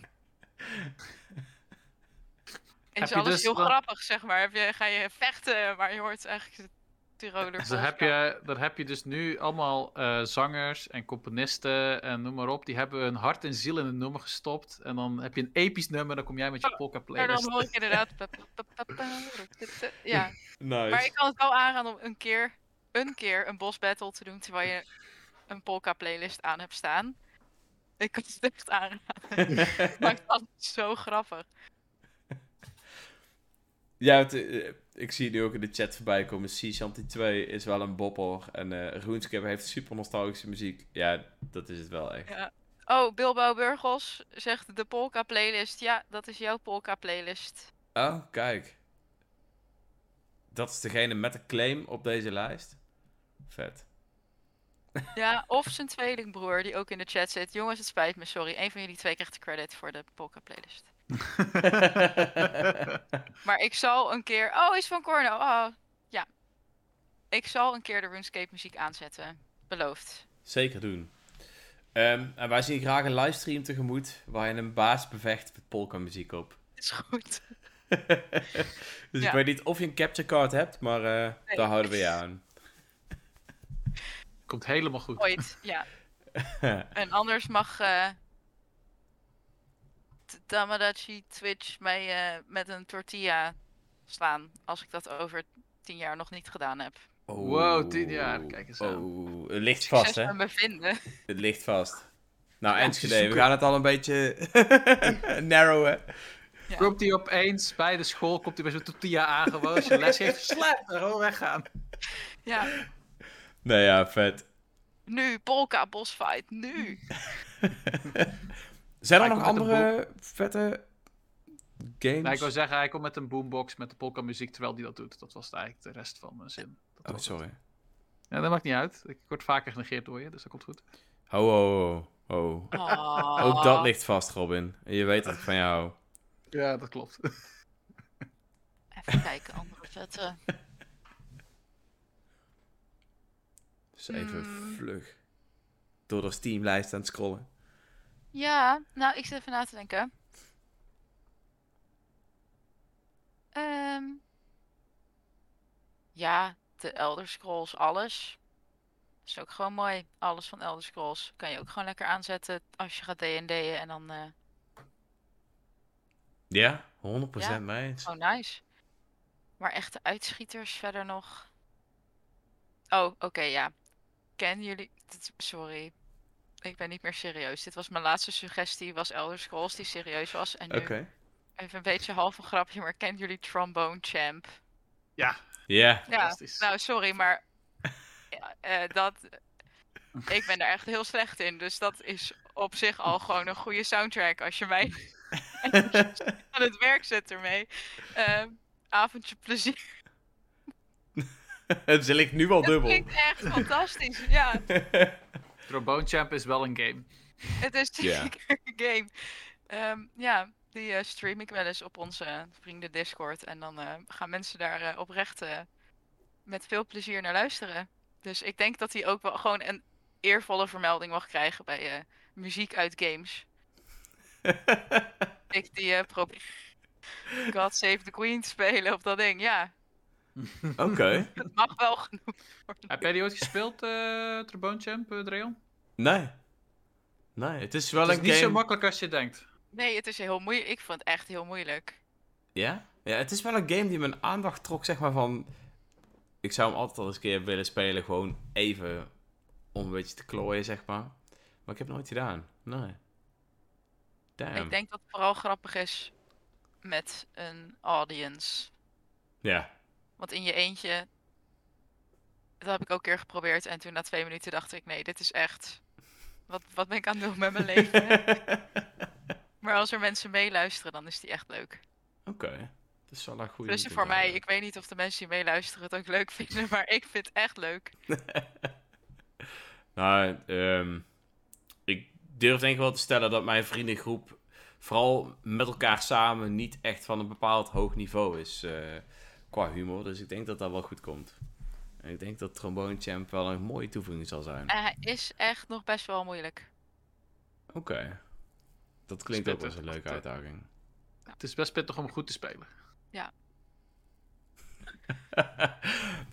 Heb is je alles dus heel dan- grappig, zeg maar. Heb je, ga je vechten, maar je hoort eigenlijk de Tiroler Dus dan heb, je, dan heb je dus nu allemaal eh, zangers en componisten en noem maar op. Die hebben hun hart en ziel in een nummer gestopt. En dan heb je een episch nummer, dan kom jij met je polka Maar dan playlist. hoor ik inderdaad. Ja, Nice. maar ik kan het wel aanraden om een keer, een keer een boss battle te doen terwijl je een polka playlist aan hebt staan. Ik kan het echt aanraden. Maar het is zo grappig. Ja, het, eh, ik zie nu ook in de chat voorbij komen. Sea Shanty 2 is wel een bopper. En eh RuneScape heeft super nostalgische muziek. Ja, dat is het wel echt. Ja. Oh, Bilbao Burgos zegt de polka playlist. Ja, dat is jouw polka playlist. Oh, kijk. Dat is degene met de claim op deze lijst. Vet. Ja, of zijn tweelingbroer die ook in de chat zit. Jongens, het spijt me, sorry. Een van jullie twee krijgt de credit voor de polka playlist. Maar ik zal een keer... Oh, is van Corno. Oh, ja. Ik zal een keer de RuneScape muziek aanzetten. Beloofd. Zeker doen. Ehm, en wij zien graag een livestream tegemoet waar je een baas bevecht met polka muziek op. Is goed. dus Ja. ik weet niet of je een capture card hebt, maar eh, Nee. daar houden we je aan. Komt helemaal goed. Ooit, ja. En anders mag... eh T- Tamagotchi Twitch mij eh, met een tortilla slaan. Als ik dat over tien jaar nog niet gedaan heb. Wow, tien jaar, kijk eens aan. Oh, het ligt Succes vast, hè? met me vinden. Het ligt vast. Nou, Ja, Enschede, we gaan het al een beetje narrowen. Ja. Komt hij opeens bij de school, komt hij bij zo'n tortilla aangewoon. Als je les heeft, slecht, gewoon weggaan. Ja, Nou ja, vet. nu, polka boss fight, nu. Zijn er Hij nog andere vette games? Ik wou zeggen, hij komt met een boombox met de polka muziek terwijl hij dat doet. Dat was eigenlijk de rest van mijn zin. Dat Oh, het. sorry. Ja, dat maakt niet uit. Ik word vaker genegeerd door je, dus dat komt goed. Ho, ho, ho, ho. Oh. Ook dat ligt vast, Robin. En je weet dat ik van jou hou. Ja, dat klopt. Even kijken, andere vette. Dus even Hmm. vlug. Door de Steamlijst aan het scrollen. Ja, nou, ik zit even na te denken. Ehm, ja, de Elder Scrolls, alles. is ook gewoon mooi. Alles van Elder Scrolls kan je ook gewoon lekker aanzetten als je gaat D&D'en en dan eh Ja, 100% Ja. eens. gewoon nice. Maar echte uitschieters verder nog. Oh, oké, ja. Kennen jullie... Sorry. Ik ben niet meer serieus. Dit was mijn laatste suggestie, was Elder Scrolls die serieus was. En nu Oké. even een beetje half een grapje, maar kennen jullie Trombone Champ? Ja, Ja. Nou sorry, maar ja, eh, dat, ik ben daar echt heel slecht in. Dus dat is op zich al gewoon een goede soundtrack als je mij aan het werk zet ermee. Ehm, avondje plezier. Het ligt nu al Dat dubbel. klinkt echt fantastisch. Ja, Trombone Champ is wel een game. het is een game. Ehm, ja, die eh, stream ik wel eens op onze vrienden Discord. En dan eh, gaan mensen daar eh, oprecht eh, met veel plezier naar luisteren. Dus ik denk dat hij ook wel gewoon een eervolle vermelding mag krijgen bij eh, muziek uit games. Ik die eh probeer God Save the Queen te spelen op dat ding. Ja, Oké. het mag wel genoeg. Heb jij die ooit gespeeld, eh Trombone Champ, eh, Dreon? Nee. Nee, het is wel Het is een niet game... zo makkelijk als je denkt. Nee, het is heel moeilijk. Ik vond het echt heel moeilijk. Ja? Ja, het is wel een game die mijn aandacht trok, zeg maar, van... Ik zou hem altijd al eens een keer willen spelen, gewoon even om een beetje te klooien, zeg maar. Maar ik heb het nooit gedaan. Nee. Damn. Ik denk dat het vooral grappig is met een audience. Ja. Want in je eentje, dat heb ik ook een keer geprobeerd. En toen na twee minuten dacht ik, nee, dit is echt... Wat, wat ben ik aan het doen met mijn leven? maar als er mensen meeluisteren, dan is die echt leuk. Oké. Dat is wel een goede... Dus voor mij, ik weet niet of de mensen die meeluisteren het ook leuk vinden, maar ik vind het echt leuk. Nou, ehm, ik durf denk ik wel te stellen dat mijn vriendengroep vooral met elkaar samen niet echt van een bepaald hoog niveau is eh, qua humor. Dus ik denk dat dat wel goed komt. En ik denk dat Trombone Champ wel een mooie toevoeging zal zijn. En hij is echt nog best wel moeilijk. Oké. Dat klinkt ook Spittig. een leuke uitdaging. Het is best pittig om goed te spelen.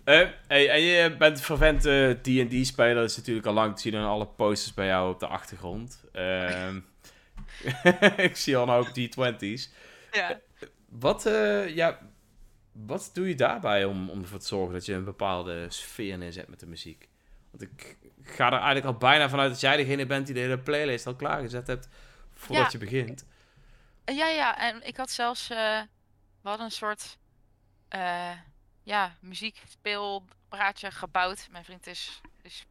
Eh, hey, en je bent een vervente D&D-speler. Dat is natuurlijk al lang te zien aan alle posters bij jou op de achtergrond. Ehm, ik zie al ook D20's. Ja. Wat, eh, ja, wat doe je daarbij om, om ervoor te zorgen dat je een bepaalde sfeer neerzet met de muziek? Want ik ga er eigenlijk al bijna vanuit dat jij degene bent die de hele playlist al klaargezet hebt voordat Ja. je begint. Eh, Ja, ja, en ik had zelfs, eh, we hadden een soort, eh ja, muziekspeelpraatje gebouwd. Mijn vriend is, is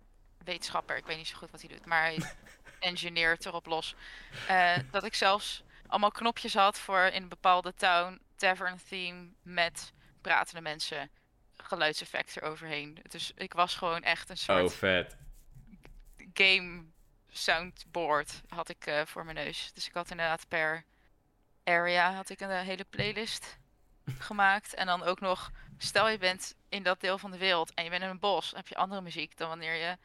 wetenschapper, ik weet niet zo goed wat hij doet, maar hij engineert erop los. Dat ik zelfs allemaal knopjes had voor in een bepaalde town, tavern theme, met pratende mensen, geluidseffecten eroverheen. Dus ik was gewoon echt een soort Oh, vet. game soundboard had ik eh, voor mijn neus. Dus ik had inderdaad per area had ik een eh, hele playlist gemaakt. En dan ook nog, stel je bent in dat deel van de wereld en je bent in een bos, dan heb je andere muziek dan wanneer je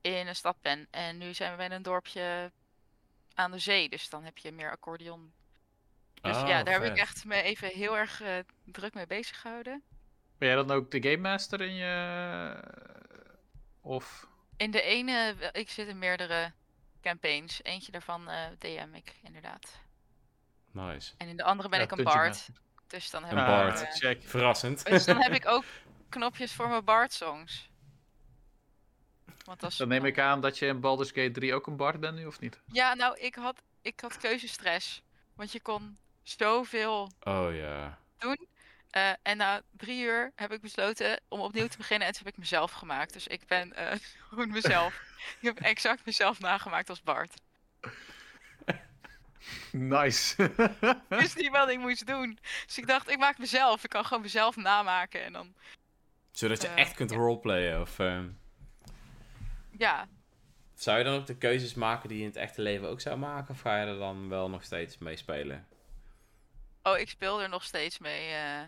in een stad bent. En nu zijn we bij een dorpje aan de zee, dus dan heb je meer accordeon. Dus Oh, ja, daar heb ik echt me even heel erg eh, druk mee bezig gehouden. Ben jij dan ook de Game Master in je... Of... In de ene, wel- ik zit in meerdere campaigns. Eentje daarvan eh, DM ik inderdaad. Nice. En in de andere ben Ja, ik een bard. Dus dan heb Een ik bard. ook, eh, check. Verrassend. dus dan heb ik ook knopjes voor mijn bard songs. Want is, Dan neem ik aan dat je in Baldur's Gate 3 ook een bard bent nu, of niet? Ja, nou, ik had, ik had keuzestress. Want je kon zoveel Oh ja. doen. Eh, en na drie uur heb ik besloten om opnieuw te beginnen. En toen heb ik mezelf gemaakt. Dus ik ben eh, gewoon mezelf. ik heb exact mezelf nagemaakt als Bart. Nice. Ik wist niet wat ik moest doen. Dus ik dacht, ik maak mezelf. Ik kan gewoon mezelf namaken. En dan, Zodat je Eh, echt kunt ja. roleplayen. Of ehm, ja. zou je dan ook de keuzes maken die je in het echte leven ook zou maken? Of ga je er dan wel nog steeds mee spelen? Oh, ik speel er nog steeds mee. eh.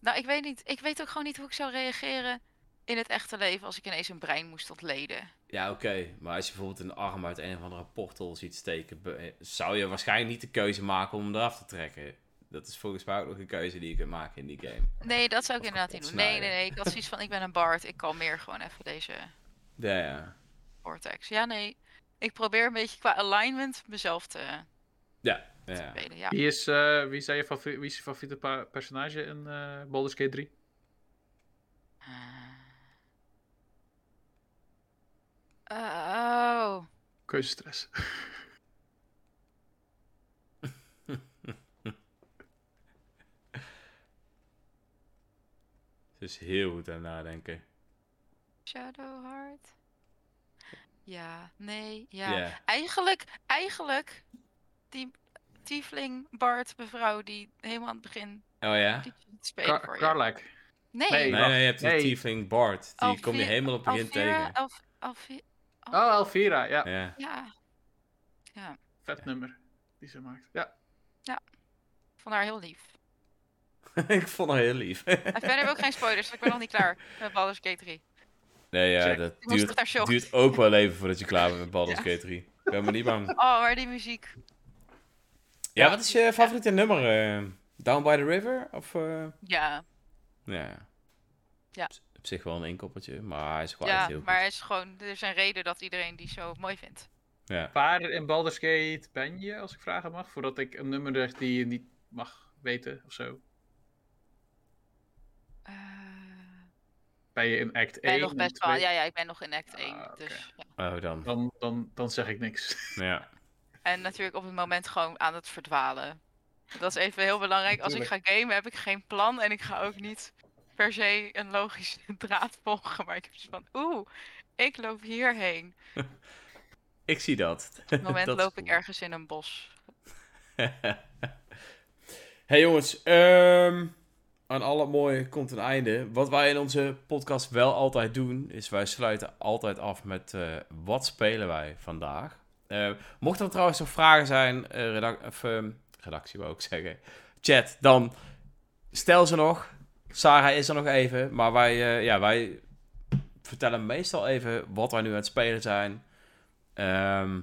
Nou, ik weet niet. Ik weet ook gewoon niet hoe ik zou reageren in het echte leven als ik ineens een brein moest ontleden. Ja, oké. Maar als je bijvoorbeeld een arm uit een of andere portal ziet steken, zou je waarschijnlijk niet de keuze maken om hem eraf te trekken. Dat is volgens mij ook nog een keuze die je kunt maken in die game. Nee, dat zou ik Of inderdaad niet doen. Nee, nee, nee. Ik had zoiets van, ik ben een bard. Ik kalmeer gewoon even deze Ja, ja. vortex. Ja, nee. Ik probeer een beetje qua alignment mezelf te Ja, ja. spelen. Ja. Wie is, eh, wie, zijn je favori- wie is je favoriete personage in eh Baldur's Gate 3? Oh. Keuzestress. Dus heel goed aan nadenken. Shadowheart. Ja, nee, ja. Ja. Eigenlijk, eigenlijk, die tiefling Bart mevrouw die helemaal aan het begin Oh ja? die spelen voor je. Karlak. Nee, Nee. Nee, nee, je hebt die Nee. tiefling Bart. Die kom je helemaal op het begin Alvira- tegen. Alf, Alvi- Al- Oh, Alvira. Ja, Ja. Ja, vet nummer die ze maakt. Ja. ik vond haar heel lief. ik vond haar heel lief. En verder heb ik ook geen spoilers, want ik ben nog niet klaar met Baldur's Gate 3. nee, ja, Check. dat Ik duurt, duurt ook wel even voordat je klaar bent met Baldur's Ja. Gate 3. Ik ben maar niet bang. Oh, maar die muziek. Ja, wat is je favoriete nummer? eh? Down by the River? Of, eh, Ja, Ja. Ja. Op- zich wel een inkoppertje, maar hij is gewoon ja echt heel goed. maar het is gewoon, er is een reden dat iedereen die zo mooi vindt. Ja. Waar in Baldur's Gate ben je, als ik vragen mag? Voordat ik een nummer zeg die je niet mag weten of zo. Eh, Ben je in act ik ben 1? nog best wel, 2? ja, ja, ik ben nog in act 1. Ah. Dus, ja. Oh, dan. Dan, dan, dan zeg ik niks. Ja. En natuurlijk op het moment gewoon aan het verdwalen. Dat is even heel belangrijk. Als ik ga gamen heb ik geen plan en ik ga ook niet per se een logische draad volgen. Maar ik heb zoiets van, oeh, ik loop hierheen. Ik zie dat. Op het moment Dat loop ik ergens in een bos. hey jongens, ehm, aan alle mooie komt een einde. Wat wij in onze podcast wel altijd doen, is wij sluiten altijd af met eh, wat spelen wij vandaag. Eh, mochten er trouwens nog vragen zijn, eh, redac- of, ehm, redactie wou ik zeggen, chat, dan stel ze nog. Sarah is er nog even, maar wij, eh, ja, wij vertellen meestal even wat wij nu aan het spelen zijn. Ehm,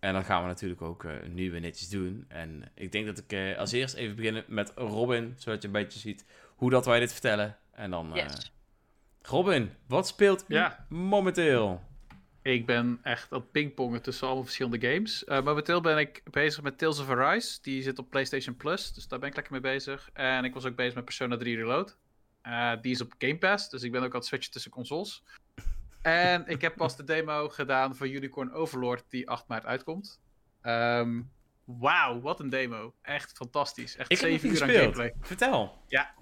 en dan gaan we natuurlijk ook eh, nu weer netjes doen. En ik denk dat ik eh, als eerst even beginnen met Robin, zodat je een beetje ziet hoe dat wij dit vertellen. En dan, eh, Yes. Robin, wat speelt u Ja. momenteel? Ik ben echt aan het pingpongen tussen allemaal verschillende games. Eh, momenteel ben ik bezig met Tales of Arise. Die zit op PlayStation Plus, dus daar ben ik lekker mee bezig. En ik was ook bezig met Persona 3 Reload. Eh, die is op Game Pass, dus ik ben ook aan het switchen tussen consoles. En ik heb pas de demo gedaan voor Unicorn Overlord, die 8 maart uitkomt. Ehm Wauw, wat een demo. Echt fantastisch. Echt Ik heb nog 7 niet uur aan gameplay. Vertel. Ja,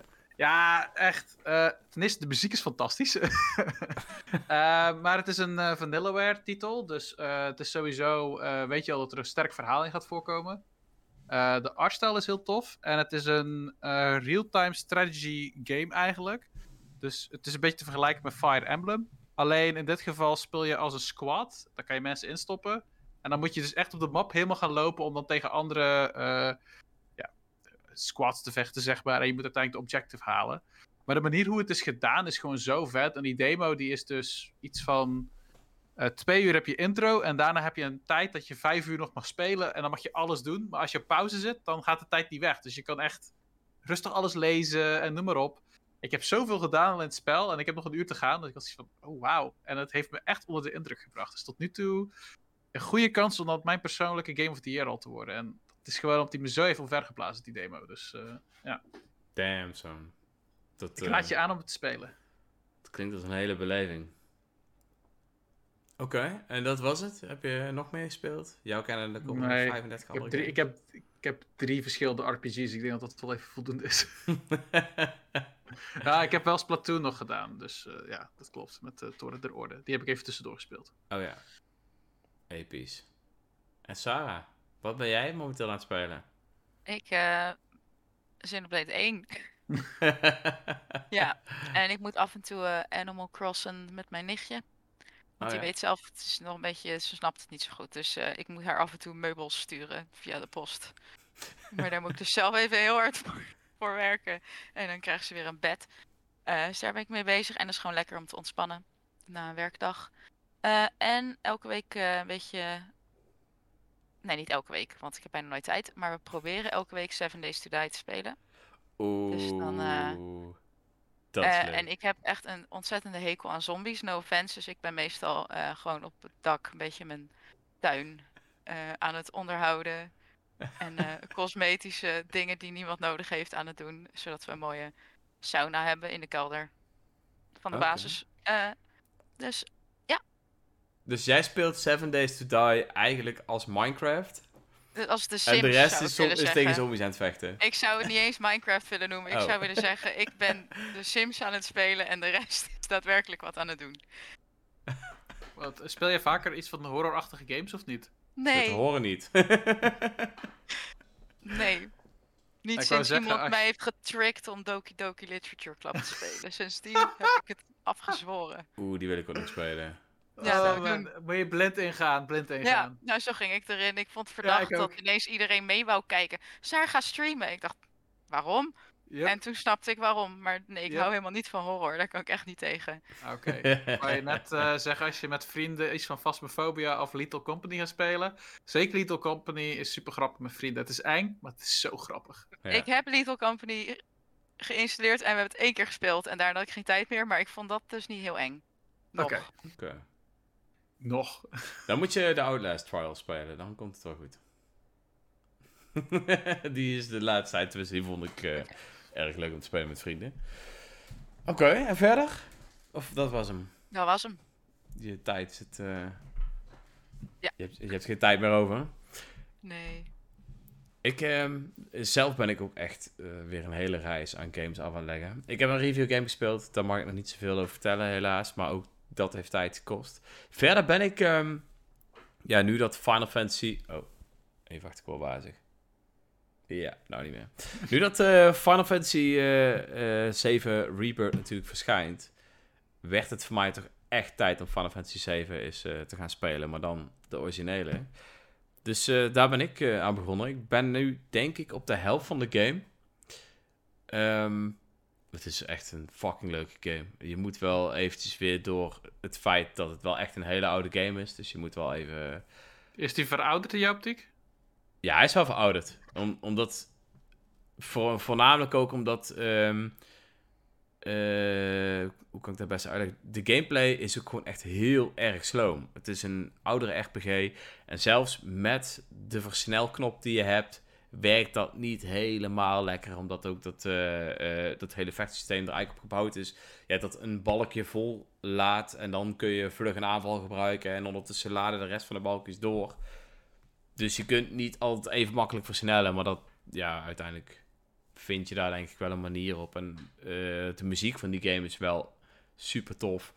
echt. eh ten eerste, de muziek is fantastisch. Eh, maar het is een eh, Vanillaware titel. Dus het is sowieso, weet je al dat er een sterk verhaal in gaat voorkomen. De artstyle is heel tof. En het is een real-time strategy game eigenlijk. Dus het is een beetje te vergelijken met Fire Emblem. Alleen in dit geval speel je als een squad. Daar kan je mensen instoppen. En dan moet je dus echt op de map helemaal gaan lopen om dan tegen andere ja, squads te vechten, zeg maar. En je moet uiteindelijk de objective halen. Maar de manier hoe het is gedaan is gewoon zo vet. En die demo die is dus iets van eh, twee uur heb je intro. En daarna heb je een tijd dat je vijf uur nog mag spelen. En dan mag je alles doen. Maar als je op pauze zit, dan gaat de tijd niet weg. Dus je kan echt rustig alles lezen en noem maar op. Ik heb zoveel gedaan in het spel. En ik heb nog een uur te gaan. Dus ik zoiets van, oh wauw. En het heeft me echt onder de indruk gebracht. Dus tot nu toe een goede kans om dat mijn persoonlijke Game of the Year al te worden. En is gewoon omdat die me zo heeft omvergeblazen, die demo. Dus eh, Damn, son. Dat, ik eh, raad je aan om het te spelen. dat klinkt als een hele beleving. Oké, en dat was het? Heb je nog meer gespeeld? Jouw kennen er komen Nee, nog 35 Ik heb, drie, ik, heb, ik heb drie verschillende RPG's. Ik denk dat dat wel even voldoende is. ja, ik heb wel Splatoon nog gedaan. Dus eh, ja, dat klopt. Met uh, Toren der Orde. Die heb ik even tussendoor gespeeld. oh ja. Episch. En Sarah, wat ben jij momenteel aan het spelen? Ik, eh Xenoblade 1. ja, en ik moet af en toe eh, Animal Crossing met mijn nichtje. Want Oh die ja. weet zelf, het is nog een beetje, ze snapt het niet zo goed. Dus eh, ik moet haar af en toe meubels sturen via de post. Maar daar moet ik dus zelf even heel hard voor, voor werken. En dan krijgt ze weer een bed. Eh, dus daar ben ik mee bezig. En dat is gewoon lekker om te ontspannen na een werkdag. En elke week een beetje... Nee, niet elke week, want ik heb bijna nooit tijd. Maar we proberen elke week Seven Days to Die te spelen. Oeh. Dus dan, eh, dat is Eh, leuk. en ik heb echt een ontzettende hekel aan zombies, no offense. Dus ik ben meestal eh, gewoon op het dak een beetje mijn tuin aan het onderhouden. En cosmetische dingen die niemand nodig heeft aan het doen. Zodat we een mooie sauna hebben in de kelder van de basis. Dus Dus jij speelt Seven Days to Die eigenlijk als Minecraft? als de Sims En de rest zou is, tegen zombies aan het vechten. Ik zou het niet eens Minecraft willen noemen. Ik Oh. zou willen zeggen, ik ben de Sims aan het spelen en de rest is daadwerkelijk wat aan het doen. Wat, speel je vaker iets van de horrorachtige games of niet? Dat Nee, horen niet. nee. Niet sinds zeggen, iemand als- mij heeft getricked om Doki Doki Literature Club te spelen. Sindsdien heb ik het afgezworen. Oeh, die wil ik ook nog spelen. Ja, oh, man. Moet je blind ingaan, blind Ja, ingaan. nou zo ging ik erin. Ik vond het Ja, verdacht dat ineens iedereen mee wou kijken. Saar, ga streamen. Ik dacht, waarom? Yep. En toen snapte ik waarom. Maar nee, ik Yep. hou helemaal niet van horror. Daar kan ik echt niet tegen. Oké. Wou je net eh, zeggen als je met vrienden iets van Phasmophobia of Lethal Company gaat spelen? Zeker Lethal Company is super grappig met vrienden. Het is eng, maar het is zo grappig. Ja. Ik heb Lethal Company geïnstalleerd en we hebben het één keer gespeeld. En daarna had ik geen tijd meer. Maar ik vond dat dus niet heel eng. Oké. Oké. Nog. Dan moet je de Outlast trial spelen, dan komt het wel goed. die is de laatste tijd, tenminste, die vond ik eh, erg leuk om te spelen met vrienden. Oké, en verder? Of dat was hem? Dat was hem. Je tijd zit... eh, Ja. Je hebt, je hebt geen tijd meer over. Nee. Ik, ehm, zelf ben ik ook echt eh, weer een hele reis aan games af aan het leggen. Ik heb een review game gespeeld, daar mag ik nog niet zoveel over vertellen helaas, maar ook dat heeft tijd gekost. Verder ben ik, ehm, ja, nu dat Final Fantasy... Oh, even wacht, ik word wazig. Ja, nou niet meer. Nu dat eh, Final Fantasy eh, eh, 7 Rebirth natuurlijk verschijnt, werd het voor mij toch echt tijd om Final Fantasy 7 eens eh, te gaan spelen, maar dan de originele. Dus eh, daar ben ik eh, aan begonnen. Ik ben nu, denk ik, op de helft van de game. Ehm, het is echt een fucking leuke game. Je moet wel eventjes weer door het feit dat het wel echt een hele oude game is. Dus je moet wel even... Is die verouderd in jouw optiek? Ja, hij is wel verouderd. Om, omdat... Voor, voornamelijk ook omdat... ehm, eh, hoe kan ik dat best uitleggen? De gameplay is ook gewoon echt heel erg slow. Het is een oudere RPG. En zelfs met de versnelknop die je hebt, werkt dat niet helemaal lekker. Omdat ook dat, eh, eh, dat hele vechtsysteem er eigenlijk op gebouwd is. Hebt dat een balkje vol laat en dan kun je vlug een aanval gebruiken. En ondertussen laden de rest van de balkjes door. Dus je kunt niet altijd even makkelijk versnellen. Maar dat, ja, uiteindelijk vind je daar denk ik wel een manier op. En eh, de muziek van die game is wel super tof.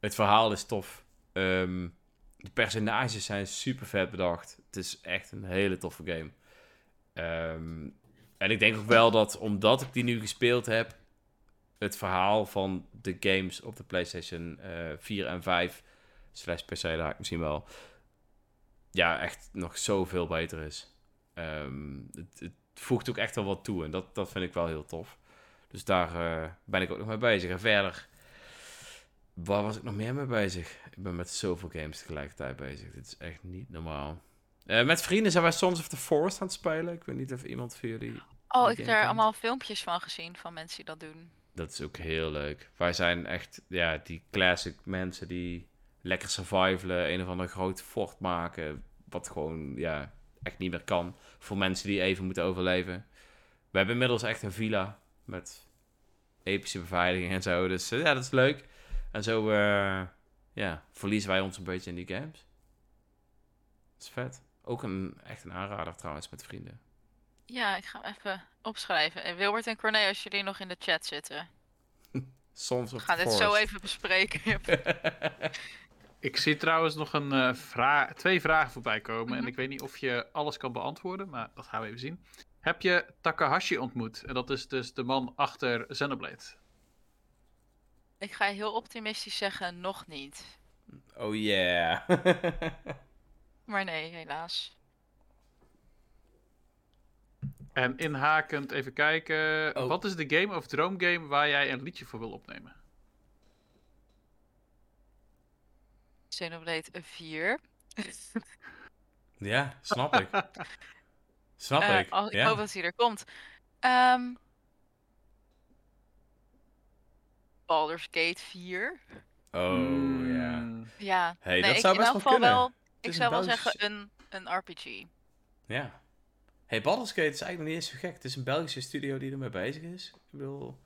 Het verhaal is tof. Ehm, de personages zijn super vet bedacht. Het is echt een hele toffe game. Ehm, en ik denk ook wel dat, omdat ik die nu gespeeld heb, het verhaal van de games op de PlayStation eh 4 en 5, slash PC, daar haak ik misschien wel, ja, echt nog zoveel beter is. Ehm, het, het voegt ook echt wel wat toe en dat, dat vind ik wel heel tof. Dus daar eh, ben ik ook nog mee bezig. En verder, waar was ik nog meer mee bezig? Ik ben met zoveel games tegelijkertijd bezig. Dit is echt niet normaal. Eh, met vrienden zijn wij Sons of the Forest aan het spelen. Ik weet niet of iemand van jullie... Oh, ik heb kent. allemaal filmpjes van gezien van mensen die dat doen. Dat is ook heel leuk. Wij zijn echt, ja, die classic mensen die lekker survivalen, een of ander groot fort maken, wat gewoon, ja, echt niet meer kan. Voor mensen die even moeten overleven. We hebben inmiddels echt een villa met epische beveiliging en zo. Dus eh, ja, dat is leuk. En zo, eh, ja, verliezen wij ons een beetje in die games. Dat is vet. Ook een, echt een aanrader trouwens met vrienden. Ja, ik ga hem even opschrijven. En Wilbert en Corné, als jullie nog in de chat zitten. Soms We gaan dit zo even bespreken. Ik zie trouwens nog een, eh, vra- twee vragen voorbij komen. En Mhm. ik weet niet of je alles kan beantwoorden, maar dat gaan we even zien. Heb je Takahashi ontmoet? En dat is dus de man achter Xenoblade. ik ga heel optimistisch zeggen, nog niet. Oh yeah. Maar nee, helaas. En inhakend even kijken. Oh. Wat is de game of droomgame waar jij een liedje voor wil opnemen? Xenoblade 4. ja, snap ik. Snap Eh, ik. als- ik ja. hoop dat hij er komt. Ehm Baldur's Gate 4. Oh, ja. Hmm, Ja, Hey, nee, dat ik, zou in best elk geval kunnen. wel. Ik een zou wel zeggen een, een RPG. Ja. Hey, Baldur's Gate is eigenlijk nog niet eens zo gek. Het is een Belgische studio die ermee bezig is. Ik bedoel,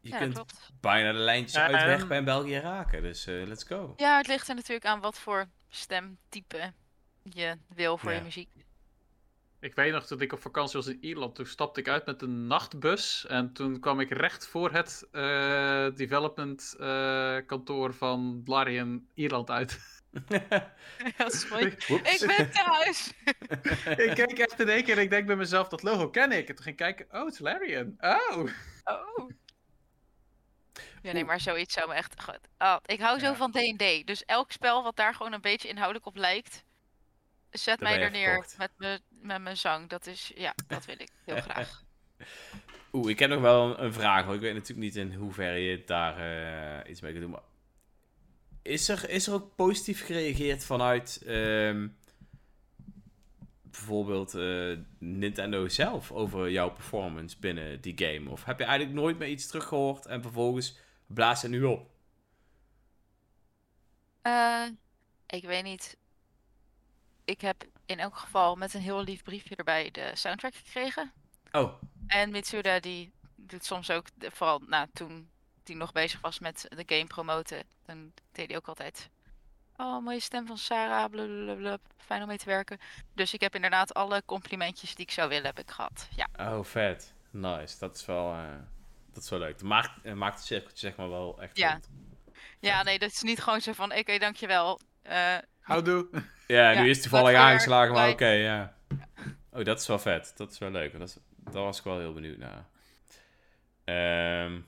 je ja, kunt klopt. bijna de lijntjes Ja, uit weg en- bij België raken. Dus eh, let's go. Ja, het ligt er natuurlijk aan wat voor stemtype je wil voor Ja. je muziek. Ik weet nog, toen ik op vakantie was in Ierland, toen stapte ik uit met een nachtbus. En toen kwam ik recht voor het eh, development eh, kantoor van Larian Ierland uit. Ik ben thuis! ik keek echt in één keer en ik denk bij mezelf, dat logo ken ik. En toen ging ik kijken, oh, het is Larian. Oh. Oh. Ja, nee, maar zoiets zou me echt... goed. Oh, ik hou zo Ja. van D&D. Dus elk spel wat daar gewoon een beetje inhoudelijk op lijkt... Zet mij er neer met, me, met mijn zang. Dat is... Ja, dat wil ik heel graag. Oeh, ik heb nog wel een, een vraag. Want ik weet natuurlijk niet in hoeverre je daar eh, iets mee kunt doen. Maar is er, is er ook positief gereageerd vanuit ehm, bijvoorbeeld eh, Nintendo zelf over jouw performance binnen die game? Of heb je eigenlijk nooit meer iets teruggehoord en vervolgens blaas je nu op? Eh, ik weet niet. Ik heb in elk geval met een heel lief briefje erbij de soundtrack gekregen. Oh, En Mitsuda die doet soms ook, vooral nou, toen die nog bezig was met de game promoten, dan deed hij ook altijd. Oh, mooie stem van Sarah, blablabla, fijn om mee te werken. Dus ik heb inderdaad alle complimentjes die ik zou willen, heb ik gehad. Ja, oh vet. Nice. Dat is wel, eh, dat is wel leuk. Dat maakt, eh, maakt het cirkeltje zeg maar wel echt Ja. ja nee, dat is niet gewoon zo van, oké, dankjewel. Eh Houdoe. Ja, Ja, nu is het toevallig aangeslagen, maar oké, ja. Oh, dat is wel vet. Dat is wel leuk. Dat is, daar was ik wel heel benieuwd naar. Ehm,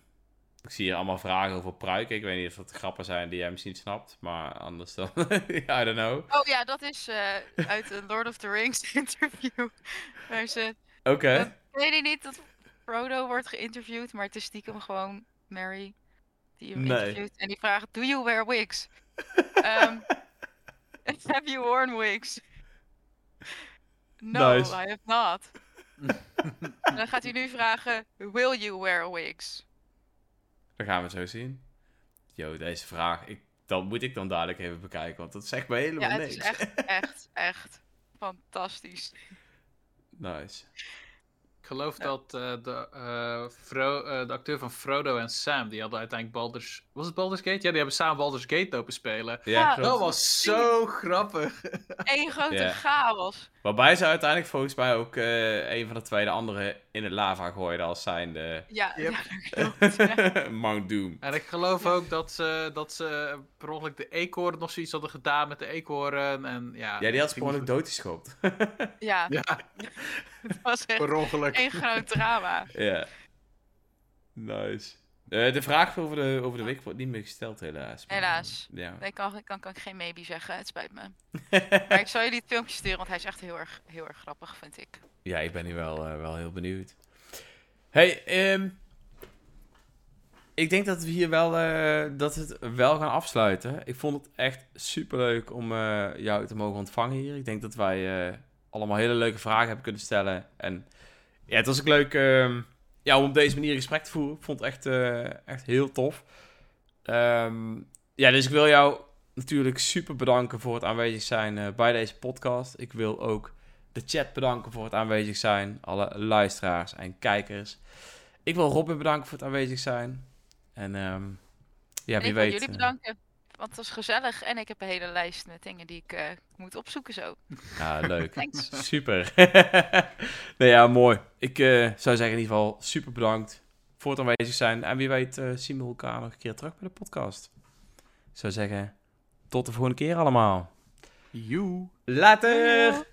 ik zie hier allemaal vragen over pruiken. Ik weet niet of dat grappen zijn die jij misschien snapt, maar anders dan... I don't know. Oh ja, dat is eh, uit een Lord of the Rings interview. Waar ze Oké. Eh, weet niet dat Frodo wordt geïnterviewd, maar het is stiekem gewoon Mary die hem Nee. interviewt. En die vraagt, do you wear wigs? Ehm, have you worn wigs? No, Nice. I have not. dan gaat hij nu vragen, will you wear wigs? Dat gaan we zo zien. Yo, deze vraag, ik, dat moet ik dan dadelijk even bekijken, want dat zegt me helemaal Ja, het is niks. echt, echt, echt fantastisch. nice. Ik geloof Ja. dat eh, de, eh, Fro- eh, de acteur van Frodo en Sam, die hadden uiteindelijk Baldur's... Was het Baldur's Gate? Ja, die hebben samen Baldur's Gate lopen spelen. Ja. Dat was zo grappig. Eén grote Ja. chaos. Waarbij ze uiteindelijk volgens mij ook eh, een van de twee de andere in het lava gooiden als zijnde Ja, Yep. ja dat klopt. Mount Doom. En ik geloof ook dat ze, dat ze per ongeluk de eekhoorn nog zoiets hadden gedaan met de eekhoorn. En, ja, Ja, die had ze ook niet doodgeschopt. Ja. Ja, het was echt per ongeluk. één groot drama. Ja. Nice. Eh, de vraag over de, over de week wordt niet meer gesteld, helaas. Maar, Helaas. Ja. Nee, kan, kan, kan ik geen maybe zeggen, het spijt me. Maar ik zal jullie het filmpje sturen, want hij is echt heel erg, heel erg grappig, vind ik. ja, ik ben hier wel, eh, wel heel benieuwd. Hey, ehm, ik denk dat we hier wel, eh, dat het wel gaan afsluiten. Ik vond het echt super leuk om eh, jou te mogen ontvangen hier. Ik denk dat wij eh, allemaal hele leuke vragen hebben kunnen stellen. En ja, het was ook leuk ehm, ja, om op deze manier gesprek te voeren. Ik vond het echt, eh, echt heel tof. Ehm, ja, dus ik wil jou natuurlijk super bedanken voor het aanwezig zijn eh, bij deze podcast. Ik wil ook de chat bedanken voor het aanwezig zijn. Alle luisteraars en kijkers. Ik wil Robin bedanken voor het aanwezig zijn. En ehm, ja, wie ik weet. jullie eh, bedanken, want het was gezellig en ik heb een hele lijst met dingen die ik eh, moet opzoeken zo. Ja, leuk. Thanks. Super. nee, ja, mooi. Ik eh, zou zeggen in ieder geval super bedankt voor het aanwezig zijn. En wie weet eh, zien we elkaar nog een keer terug bij de podcast. Ik zou zeggen, tot de volgende keer allemaal. Joe. Later!